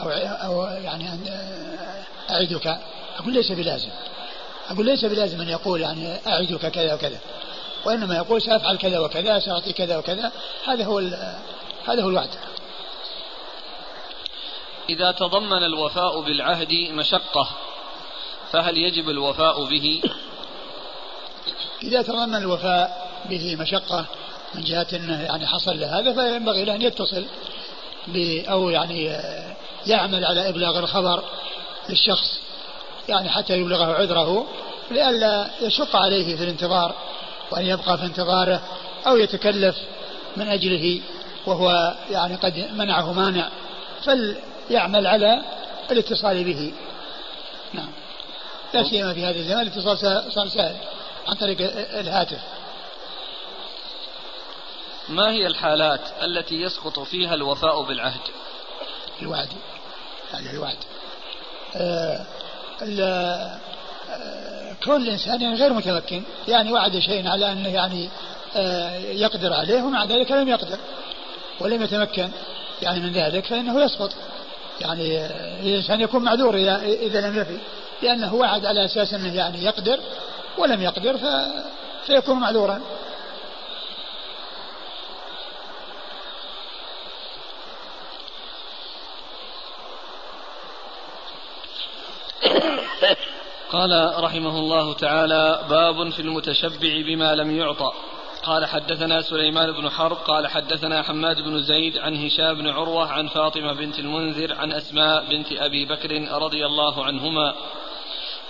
أو, أو يعني أن أعدك. أقول ليس بلازم. أقول ليس بلازم أن يقول يعني أعدك كذا وكذا. وإنما يقول سأفعل كذا وكذا سأعطي كذا وكذا. هذا هو هذا هو الوعد. إذا تضمن الوفاء بالعهد مشقة فهل يجب الوفاء به؟ إذا تضمن الوفاء به مشقة من جهة أنه يعني حصل له هذا فينبغي له أن يتصل أو يعني يعمل على إبلاغ الخبر للشخص يعني حتى يبلغه عذره لئلا يشق عليه في الانتظار وأن يبقى في انتظاره أو يتكلف من أجله وهو يعني قد منعه مانع فليعمل على الاتصال به. نعم. لا سيما في هذا الزمان الاتصال صار سهل عن طريق الهاتف. ما هي الحالات التي يسقط فيها الوفاء بالعهد؟ الوعد. هذا الوعد آه آه كون الإنسان يعني غير متمكن يعني وعد شيء على أنه يعني آه يقدر عليه ومع ذلك لم يقدر ولم يتمكن يعني من ذلك فإنه يسقط. يعني آه، الإنسان يكون معذور إذا, إذا لم يفي لأنه وعد على أساس أنه يعني يقدر ولم يقدر ف... فيكون معذورا. قال رحمه الله تعالى باب في المتشبع بما لم يعطى. قال حدثنا سليمان بن حرب قال حدثنا حماد بن زيد عن هشام بن عروة عن فاطمة بنت المنذر عن أسماء بنت أبي بكر رضي الله عنهما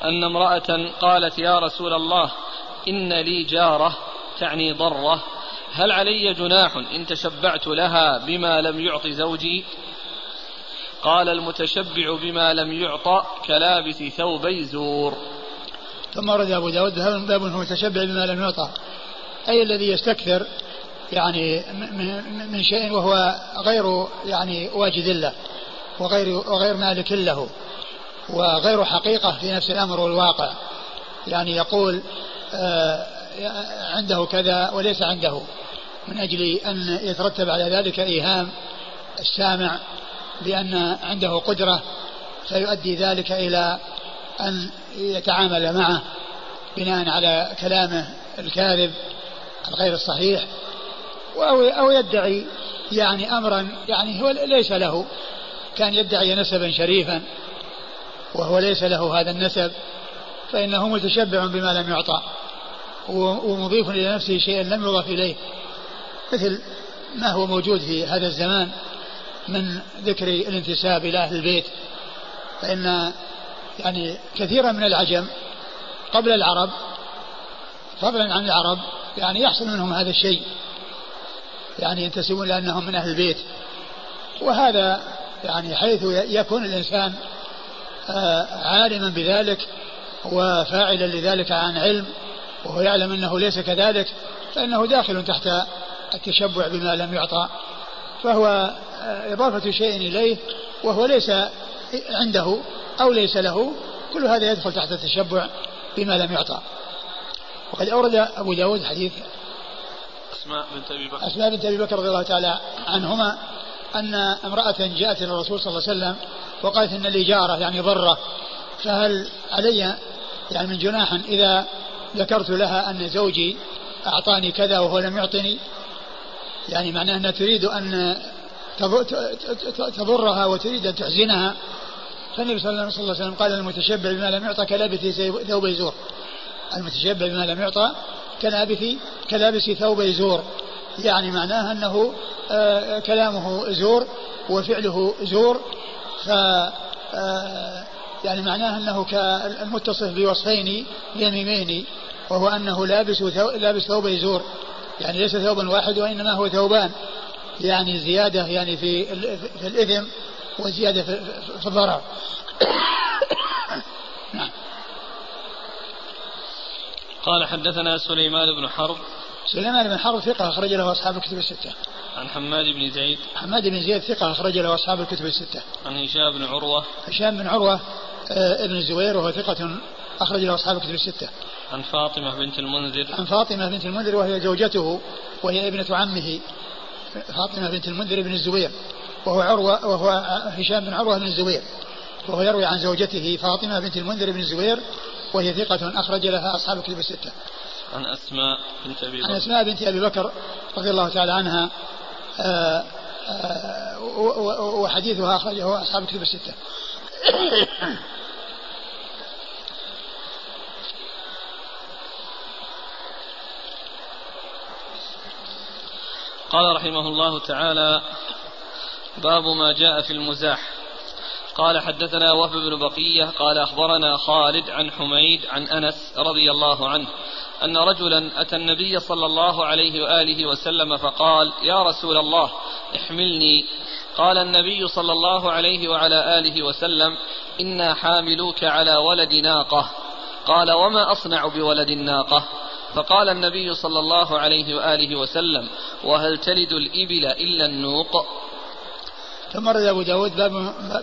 أن امرأة قالت يا رسول الله إن لي جارة تعني ضرة هل علي جناح إن تشبعت لها بما لم يعط زوجي؟ قال المتشبع بما لم يعط كلابس ثوبي زور. ثم ورد أبو داود باب هو متشبع بما لم يعطى أي الذي يستكثر يعني من شيء وهو غير يعني واجد له وغير وغير مالك له وغير حقيقة في نفس الأمر والواقع. يعني يقول آه، عنده كذا وليس عنده من أجل أن يترتب على ذلك إيهام السامع بأن عنده قدرة فيؤدي ذلك إلى أن يتعامل معه بناء على كلامه الكاذب الغير الصحيح أو أو يدعي يعني أمرا يعني هو ليس له كان يدعي نسبا شريفا وهو ليس له هذا النسب فإنه متشبع بما لم يعطى ومضيف إلى نفسه شيئا لم يضاف إليه مثل ما هو موجود في هذا الزمان. من ذكر الانتساب إلى أهل البيت فإن يعني كثيرا من العجم قبل العرب فضلا عن العرب يعني يحصل منهم هذا الشيء يعني ينتسبون لأنهم من أهل البيت. وهذا يعني حيث يكون الإنسان آه، عالما بذلك وفاعلا لذلك عن علم وهو يعلم أنه ليس كذلك فإنه داخل تحت التشبع بما لم يعطى. فهو إضافة شيء إليه وهو ليس عنده أو ليس له كل هذا يدخل تحت التشبع بما لم يعطى. وقد أورد أبو داود حديث أسماء بنت أبي بكر. أسماء بنت أبي بكر رضي الله تعالى عنهما أن امرأة جاءت إلى الرسول صلى الله عليه وسلم وقالت إن لي جارة يعني ضرة. فهل علي يعني من جناح إذا ذكرت لها أن زوجي أعطاني كذا وهو لم يعطني؟ يعني معناه أنها تريد أن تضرها وتريد أن تحزنها. فالنبي صلى الله عليه وسلم قال المتشبع بما لم يعطى كلابث ثوب زور المتشبع بما لم يعطى كلابث كلابس ثوب زور يعني معناها أنه آه، كلامه زور وفعله زور. ف آه، يعني معناه أنه كالمتصف بوصفين يميمين وهو أنه لابس ثو... لابس ثوب زور يعني ليس ثوبا واحد وإنما هو ثوبان. يعني زيادة يعني في في الإثم وزيادة في, في الضرر قال حدثنا سليمان بن حرب سليمان بن حرب ثقة أخرج له أصحاب الكتب الستة. عن حماد بن زيد حماد بن زيد ثقة أخرج له أصحاب الكتب الستة. عن هشام بن عروة هشام بن عروة آه، ابن الزبير وهو ثقة أخرج له أصحاب الكتب الستة. عن فاطمة بنت المنذر عن فاطمة بنت المنذر وهي زوجته وهي ابنة عمه فاطمة بنت المنذر بن الزبير وهو عروة وهو هشام بن عروة بن الزبير وهو يروي عن زوجته فاطمة بنت المنذر بن الزبير وهي ثقة أخرج لها أصحاب الكتب الستة. عن أسماء بنت أبي بكر عن أسماء بنت أبي بكر رضي الله تعالى عنها آه، آه، وحديثها أخرجه أصحاب الكتب الستة. قال رحمه الله تعالى باب ما جاء في المزاح. قال حدثنا وهب بن بقية قال أخبرنا خالد عن حميد عن أنس رضي الله عنه أن رجلا أتى النبي صلى الله عليه وآله وسلم فقال يا رسول الله احملني. قال النبي صلى الله عليه وعلى آله وسلم إنا حاملوك على ولد ناقة. قال وما أصنع بولد الناقة؟ فقال النبي صلى الله عليه وآله وسلم وهل تلد الإبل إلا النوق؟ ثم رد أبو داود باب,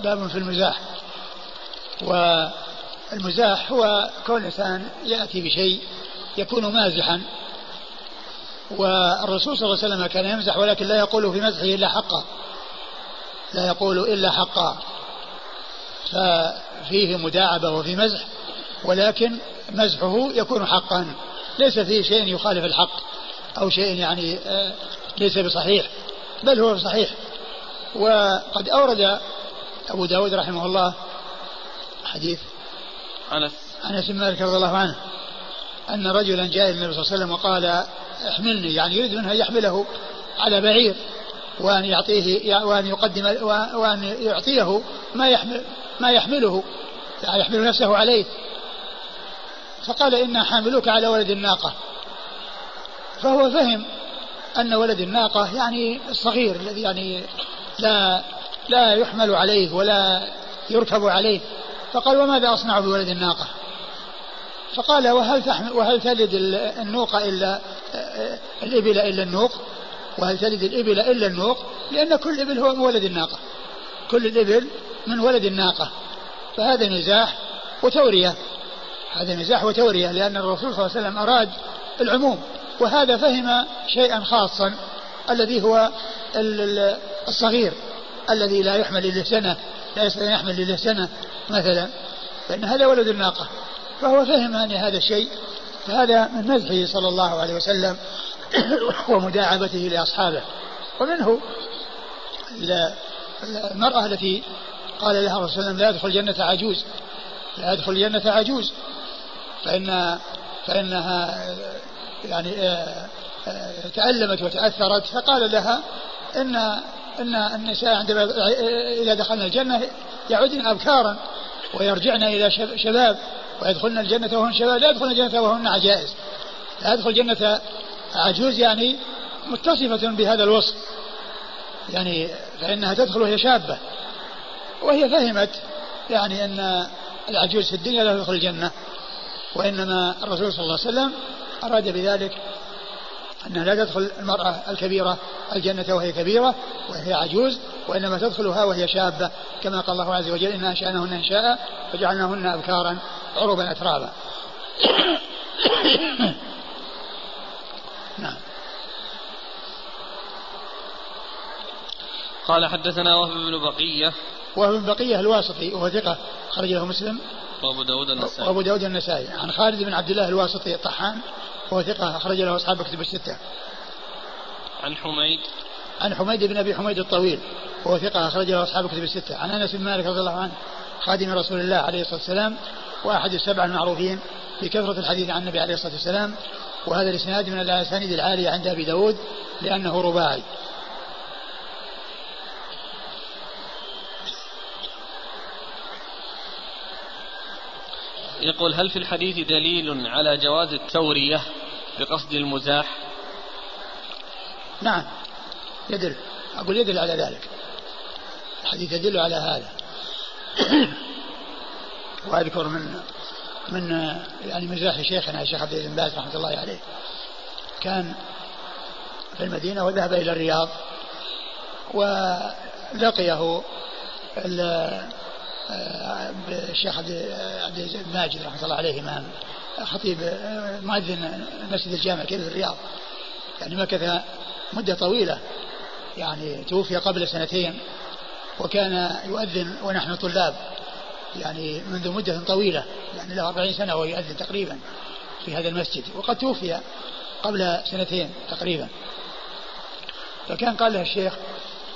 باب في المزاح. والمزاح هو كون الإنسان يأتي بشيء يكون مازحا. والرسول صلى الله عليه وسلم كان يمزح ولكن لا يقول في مزحه إلا حقا. لا يقول إلا حقا. ففيه مداعبة وفي مزح ولكن مزحه يكون حقا. ليس فيه شيء يخالف الحق أو شيء يعني آه، ليس بصحيح بل هو صحيح. وقد أورد أبو داود رحمه الله حديث أنس. أنس بن مالك رضي الله عنه أن رجلا جاء النبي صلى الله عليه وسلم وقال احملني يعني يريد منه أن يحمله على بعير وأن يعطيه وأن يقدم وأن يعطيه ما يحمل ما يحمله يعني يحمل نفسه عليه. فقال إنا حاملوك على ولد الناقة. فهو فهم أن ولد الناقة يعني الصغير الذي يعني لا لا يحمل عليه ولا يركب عليه. فقال وماذا أصنع بولد الناقة؟ فقال وهل تحمل وهل تلد النوق إلا الإبل إلا النوق؟ وهل تلد الإبل إلا النوق؟ لأن كل إبل هو من ولد الناقة. كل الإبل من ولد الناقة. فهذا نزاح وتورية. هذا نزاح وتورية لأن الرسول صلى الله عليه وسلم أراد العموم وهذا فهم شيئا خاصا الذي هو الصغير الذي لا يحمل إلا سنه لا يستطيع أن يحمل إلا سنه مثلا فإن هذا ولد الناقة فهو فهم أن هذا الشيء فهذا من مزحه صلى الله عليه وسلم ومداعبته لأصحابه. ومنه المرأة التي قال لها الرسول لا يدخل الجنة عجوز لا يدخل الجنة عجوز. فإن فإنها يعني آه، آه، تألمت وتأثرت فقال لها إن إن النساء عندما إذا دخلن الجنة يعودن أبكارا ويرجعن إلى شباب ويدخلن الجنة وهن شباب لا يدخلن الجنة وهن عجائز. لا يدخل الجنة عجوز يعني متصفة بهذا الوصف. يعني فإنها تدخل وهي شابة. وهي فهمت يعني أن العجوز في الدنيا لا تدخل الجنة. وإنما الرسول صلى الله عليه وسلم أراد بذلك أنها لا تدخل المرأة الكبيرة الجنة وهي كبيرة وهي عجوز وإنما تدخلها وهي شابة كما قال الله عز وجل إنا أنشأناهن إنشاء فجعلناهن أبكارا عربا أترابا. نعم. قال حدثنا وهب بن بقية. وهب بن بقية الواسطي وهو ثقة خرج له مسلم. وأبو داود النسائي. وأبو داود النسائي. عن خالد بن عبد الله الواسطي الطحان وهو ثقة أخرج له أصحاب كتب الستة. عن حميد. عن حميد بن أبي حميد الطويل وهو ثقة أخرج له أصحاب كتب الستة. عن أنس بن مالك رضي الله عنه خادم رسول الله عليه الصلاة والسلام وأحد السبع المعروفين بكثرة الحديث عن النبي عليه الصلاة والسلام. وهذا الإسناد من الأسانيد العالية عند أبي داود لأنه رباعي. يقول هل في الحديث دليل على جواز التورية بقصد المزاح؟ نعم يدل أقول يدل على ذلك. الحديث يدل على هذا. وأذكر من من يعني مزاح شيخنا الشيخ عبد العزيز باز رحمة الله عليه. كان في المدينة وذهب إلى الرياض ولقيه الشيخ عبد العزيز بن ماجد رحمة الله عليه إمام خطيب مؤذن مسجد الجامع في الرياض. يعني مكث مدة طويلة يعني توفي قبل سنتين وكان يؤذن ونحن طلاب. يعني منذ مدة طويلة يعني له 40 سنة وهو يؤذن تقريبا في هذا المسجد. وقد توفي قبل سنتين تقريبا. فكان قال له الشيخ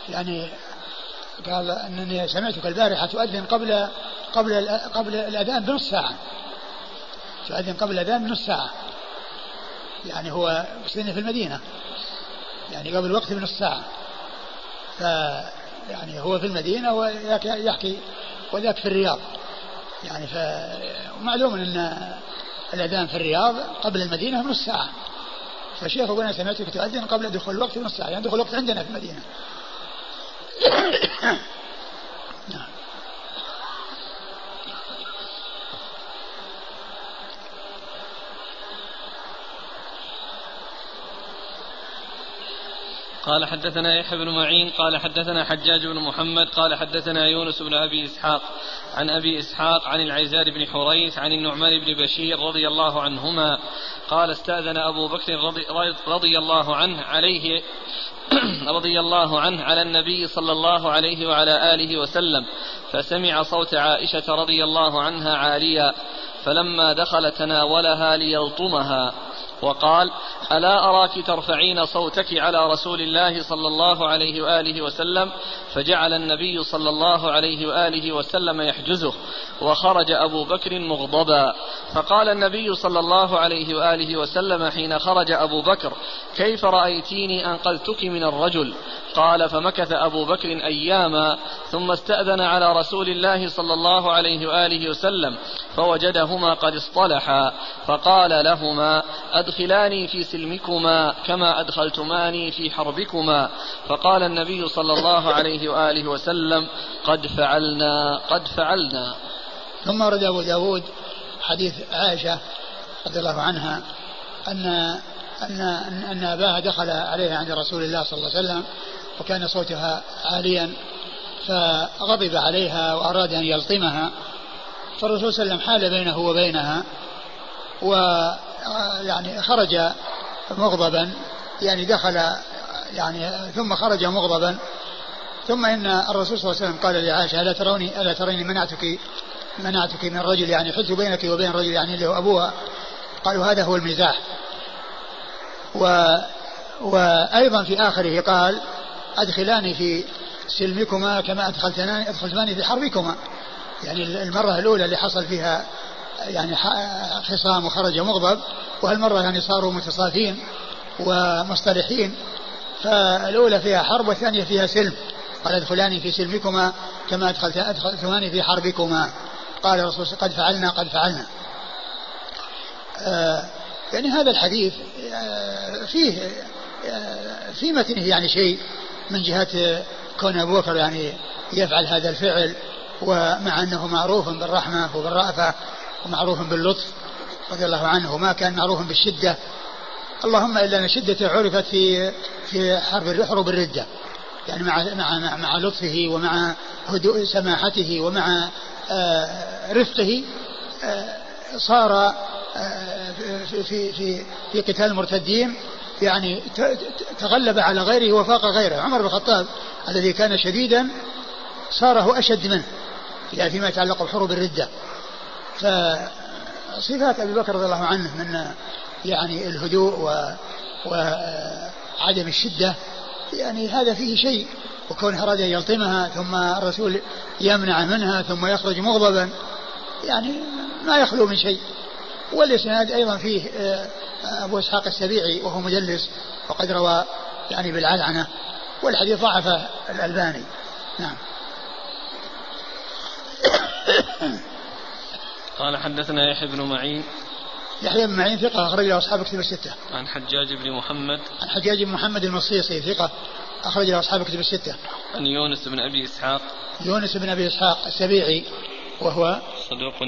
يعني قال أنني سمعتك البارحه تؤذن قبل قبل قبل الأذان بنص ساعة. تؤذن قبل الأذان بنص ساعة. يعني هو مسكين في المدينة. يعني قبل وقت بنص ساعة. ف يعني هو في المدينة ويحكي وذاك في الرياض. يعني فمعلوم أن الأذان في الرياض قبل المدينة بنص ساعة. فالشيخ يقول أنا سمعتك تؤذن قبل دخول الوقت بنص ساعة. يعني دخول الوقت عندنا في المدينة. قال حدثنا يحيى بن معين قال حدثنا حجاج بن محمد قال حدثنا يونس بن أبي إسحاق عن أبي إسحاق عن العزار بن حريث عن النعمان بن بشير رضي الله عنهما قال استأذن أبو بكر رضي, رضي الله عنه عليه رضي الله عنه على النبي صلى الله عليه وعلى آله وسلم فسمع صوت عائشة رضي الله عنها عاليا فلما دخل تناولها ليلطمها. وقال ألا أراك ترفعين صوتك على رسول الله صلى الله عليه وآله وسلم فجعل النبي صلى الله عليه وآله وسلم يحجزه وخرج أبو بكر مغضبا فقال النبي صلى الله عليه وآله وسلم حين خرج أبو بكر كيف رأيتيني أنقذتك من الرجل؟ قال فمكث أبو بكر أياما ثم استأذن على رسول الله صلى الله عليه وآله وسلم فوجدهما قد اصطلحا فقال لهما أدخلاني في سلمكما كما أدخلتماني في حربكما. فقال النبي صلى الله عليه وآله وسلم قد فعلنا قد فعلنا. ثم ورد أبو داود حديث عائشة رضي الله عنها أن أن أن أباها دخل عليها عند رسول الله صلى الله عليه وسلم وكان صوتها عاليا فغضب عليها وأراد أن يلطمها. فالرسول صلى الله عليه وسلم حال بينه وبينها و يعني خرج مغضبا يعني دخل يعني ثم خرج مغضبا. ثم إن الرسول صلى الله عليه وسلم قال لعائشة ألا تروني ألا تريني منعتك منعتك من الرجل يعني حلت بينك وبين الرجل يعني اللي هو أبوها. قالوا هذا هو المزاح و وأيضا في آخره قال أدخلاني في سلمكما كما ادخلتناني أدخلتماني في حربكما. يعني المرة الأولى اللي حصل فيها يعني خصام وخرج مغضب وهالمرة يعني صاروا متصافين ومصطلحين. فالأولى فيها حرب والثانية فيها سلم. قال أدخلاني في سلمكما كما ادخلت أدخلتماني في حربكما. قال الرسول قد فعلنا قد فعلنا. آه يعني هذا الحديث آه فيه آه في متنه يعني شيء من جهة كون أبو بكر يعني يفعل هذا الفعل ومع أنه معروف بالرحمة وبالرأفة ومعروف باللطف رضي الله عنه وما كان معروفا بالشدة. اللهم إلا أن شدته عرفت في في حرب حروب الردة يعني مع مع مع, لطفه ومع هدوء سماحته ومع رفقه صار آه في في في, في قتال المرتدين يعني تغلب على غيره وفاق غيره. عمر بن الخطاب الذي كان شديدا صار هو أشد منه يعني فيما يتعلق بحروب الردة. فصفات أبي بكر رضي الله عنه من يعني الهدوء و وعدم الشدة يعني هذا فيه شيء وكونه أراد أن يلطمها ثم الرسول يمنع منها ثم يخرج مغضبا يعني ما يخلو من شيء. والإسناد أيضا فيه أبو إسحاق السبيعي وهو مدلس وقد روى يعني بالعلعنة والحديث ضعفه الألباني. نعم. قال حدثنا يحيى بن معين. يحيى بن معين ثقة أخرج له أصحاب كتب الستة. عن حجاج بن محمد. عن حجاج بن محمد المصيصي ثقة. أخرج له أصحاب كتب الستة. عن يونس بن أبي إسحاق. يونس بن أبي إسحاق السبيعي وهو صدوق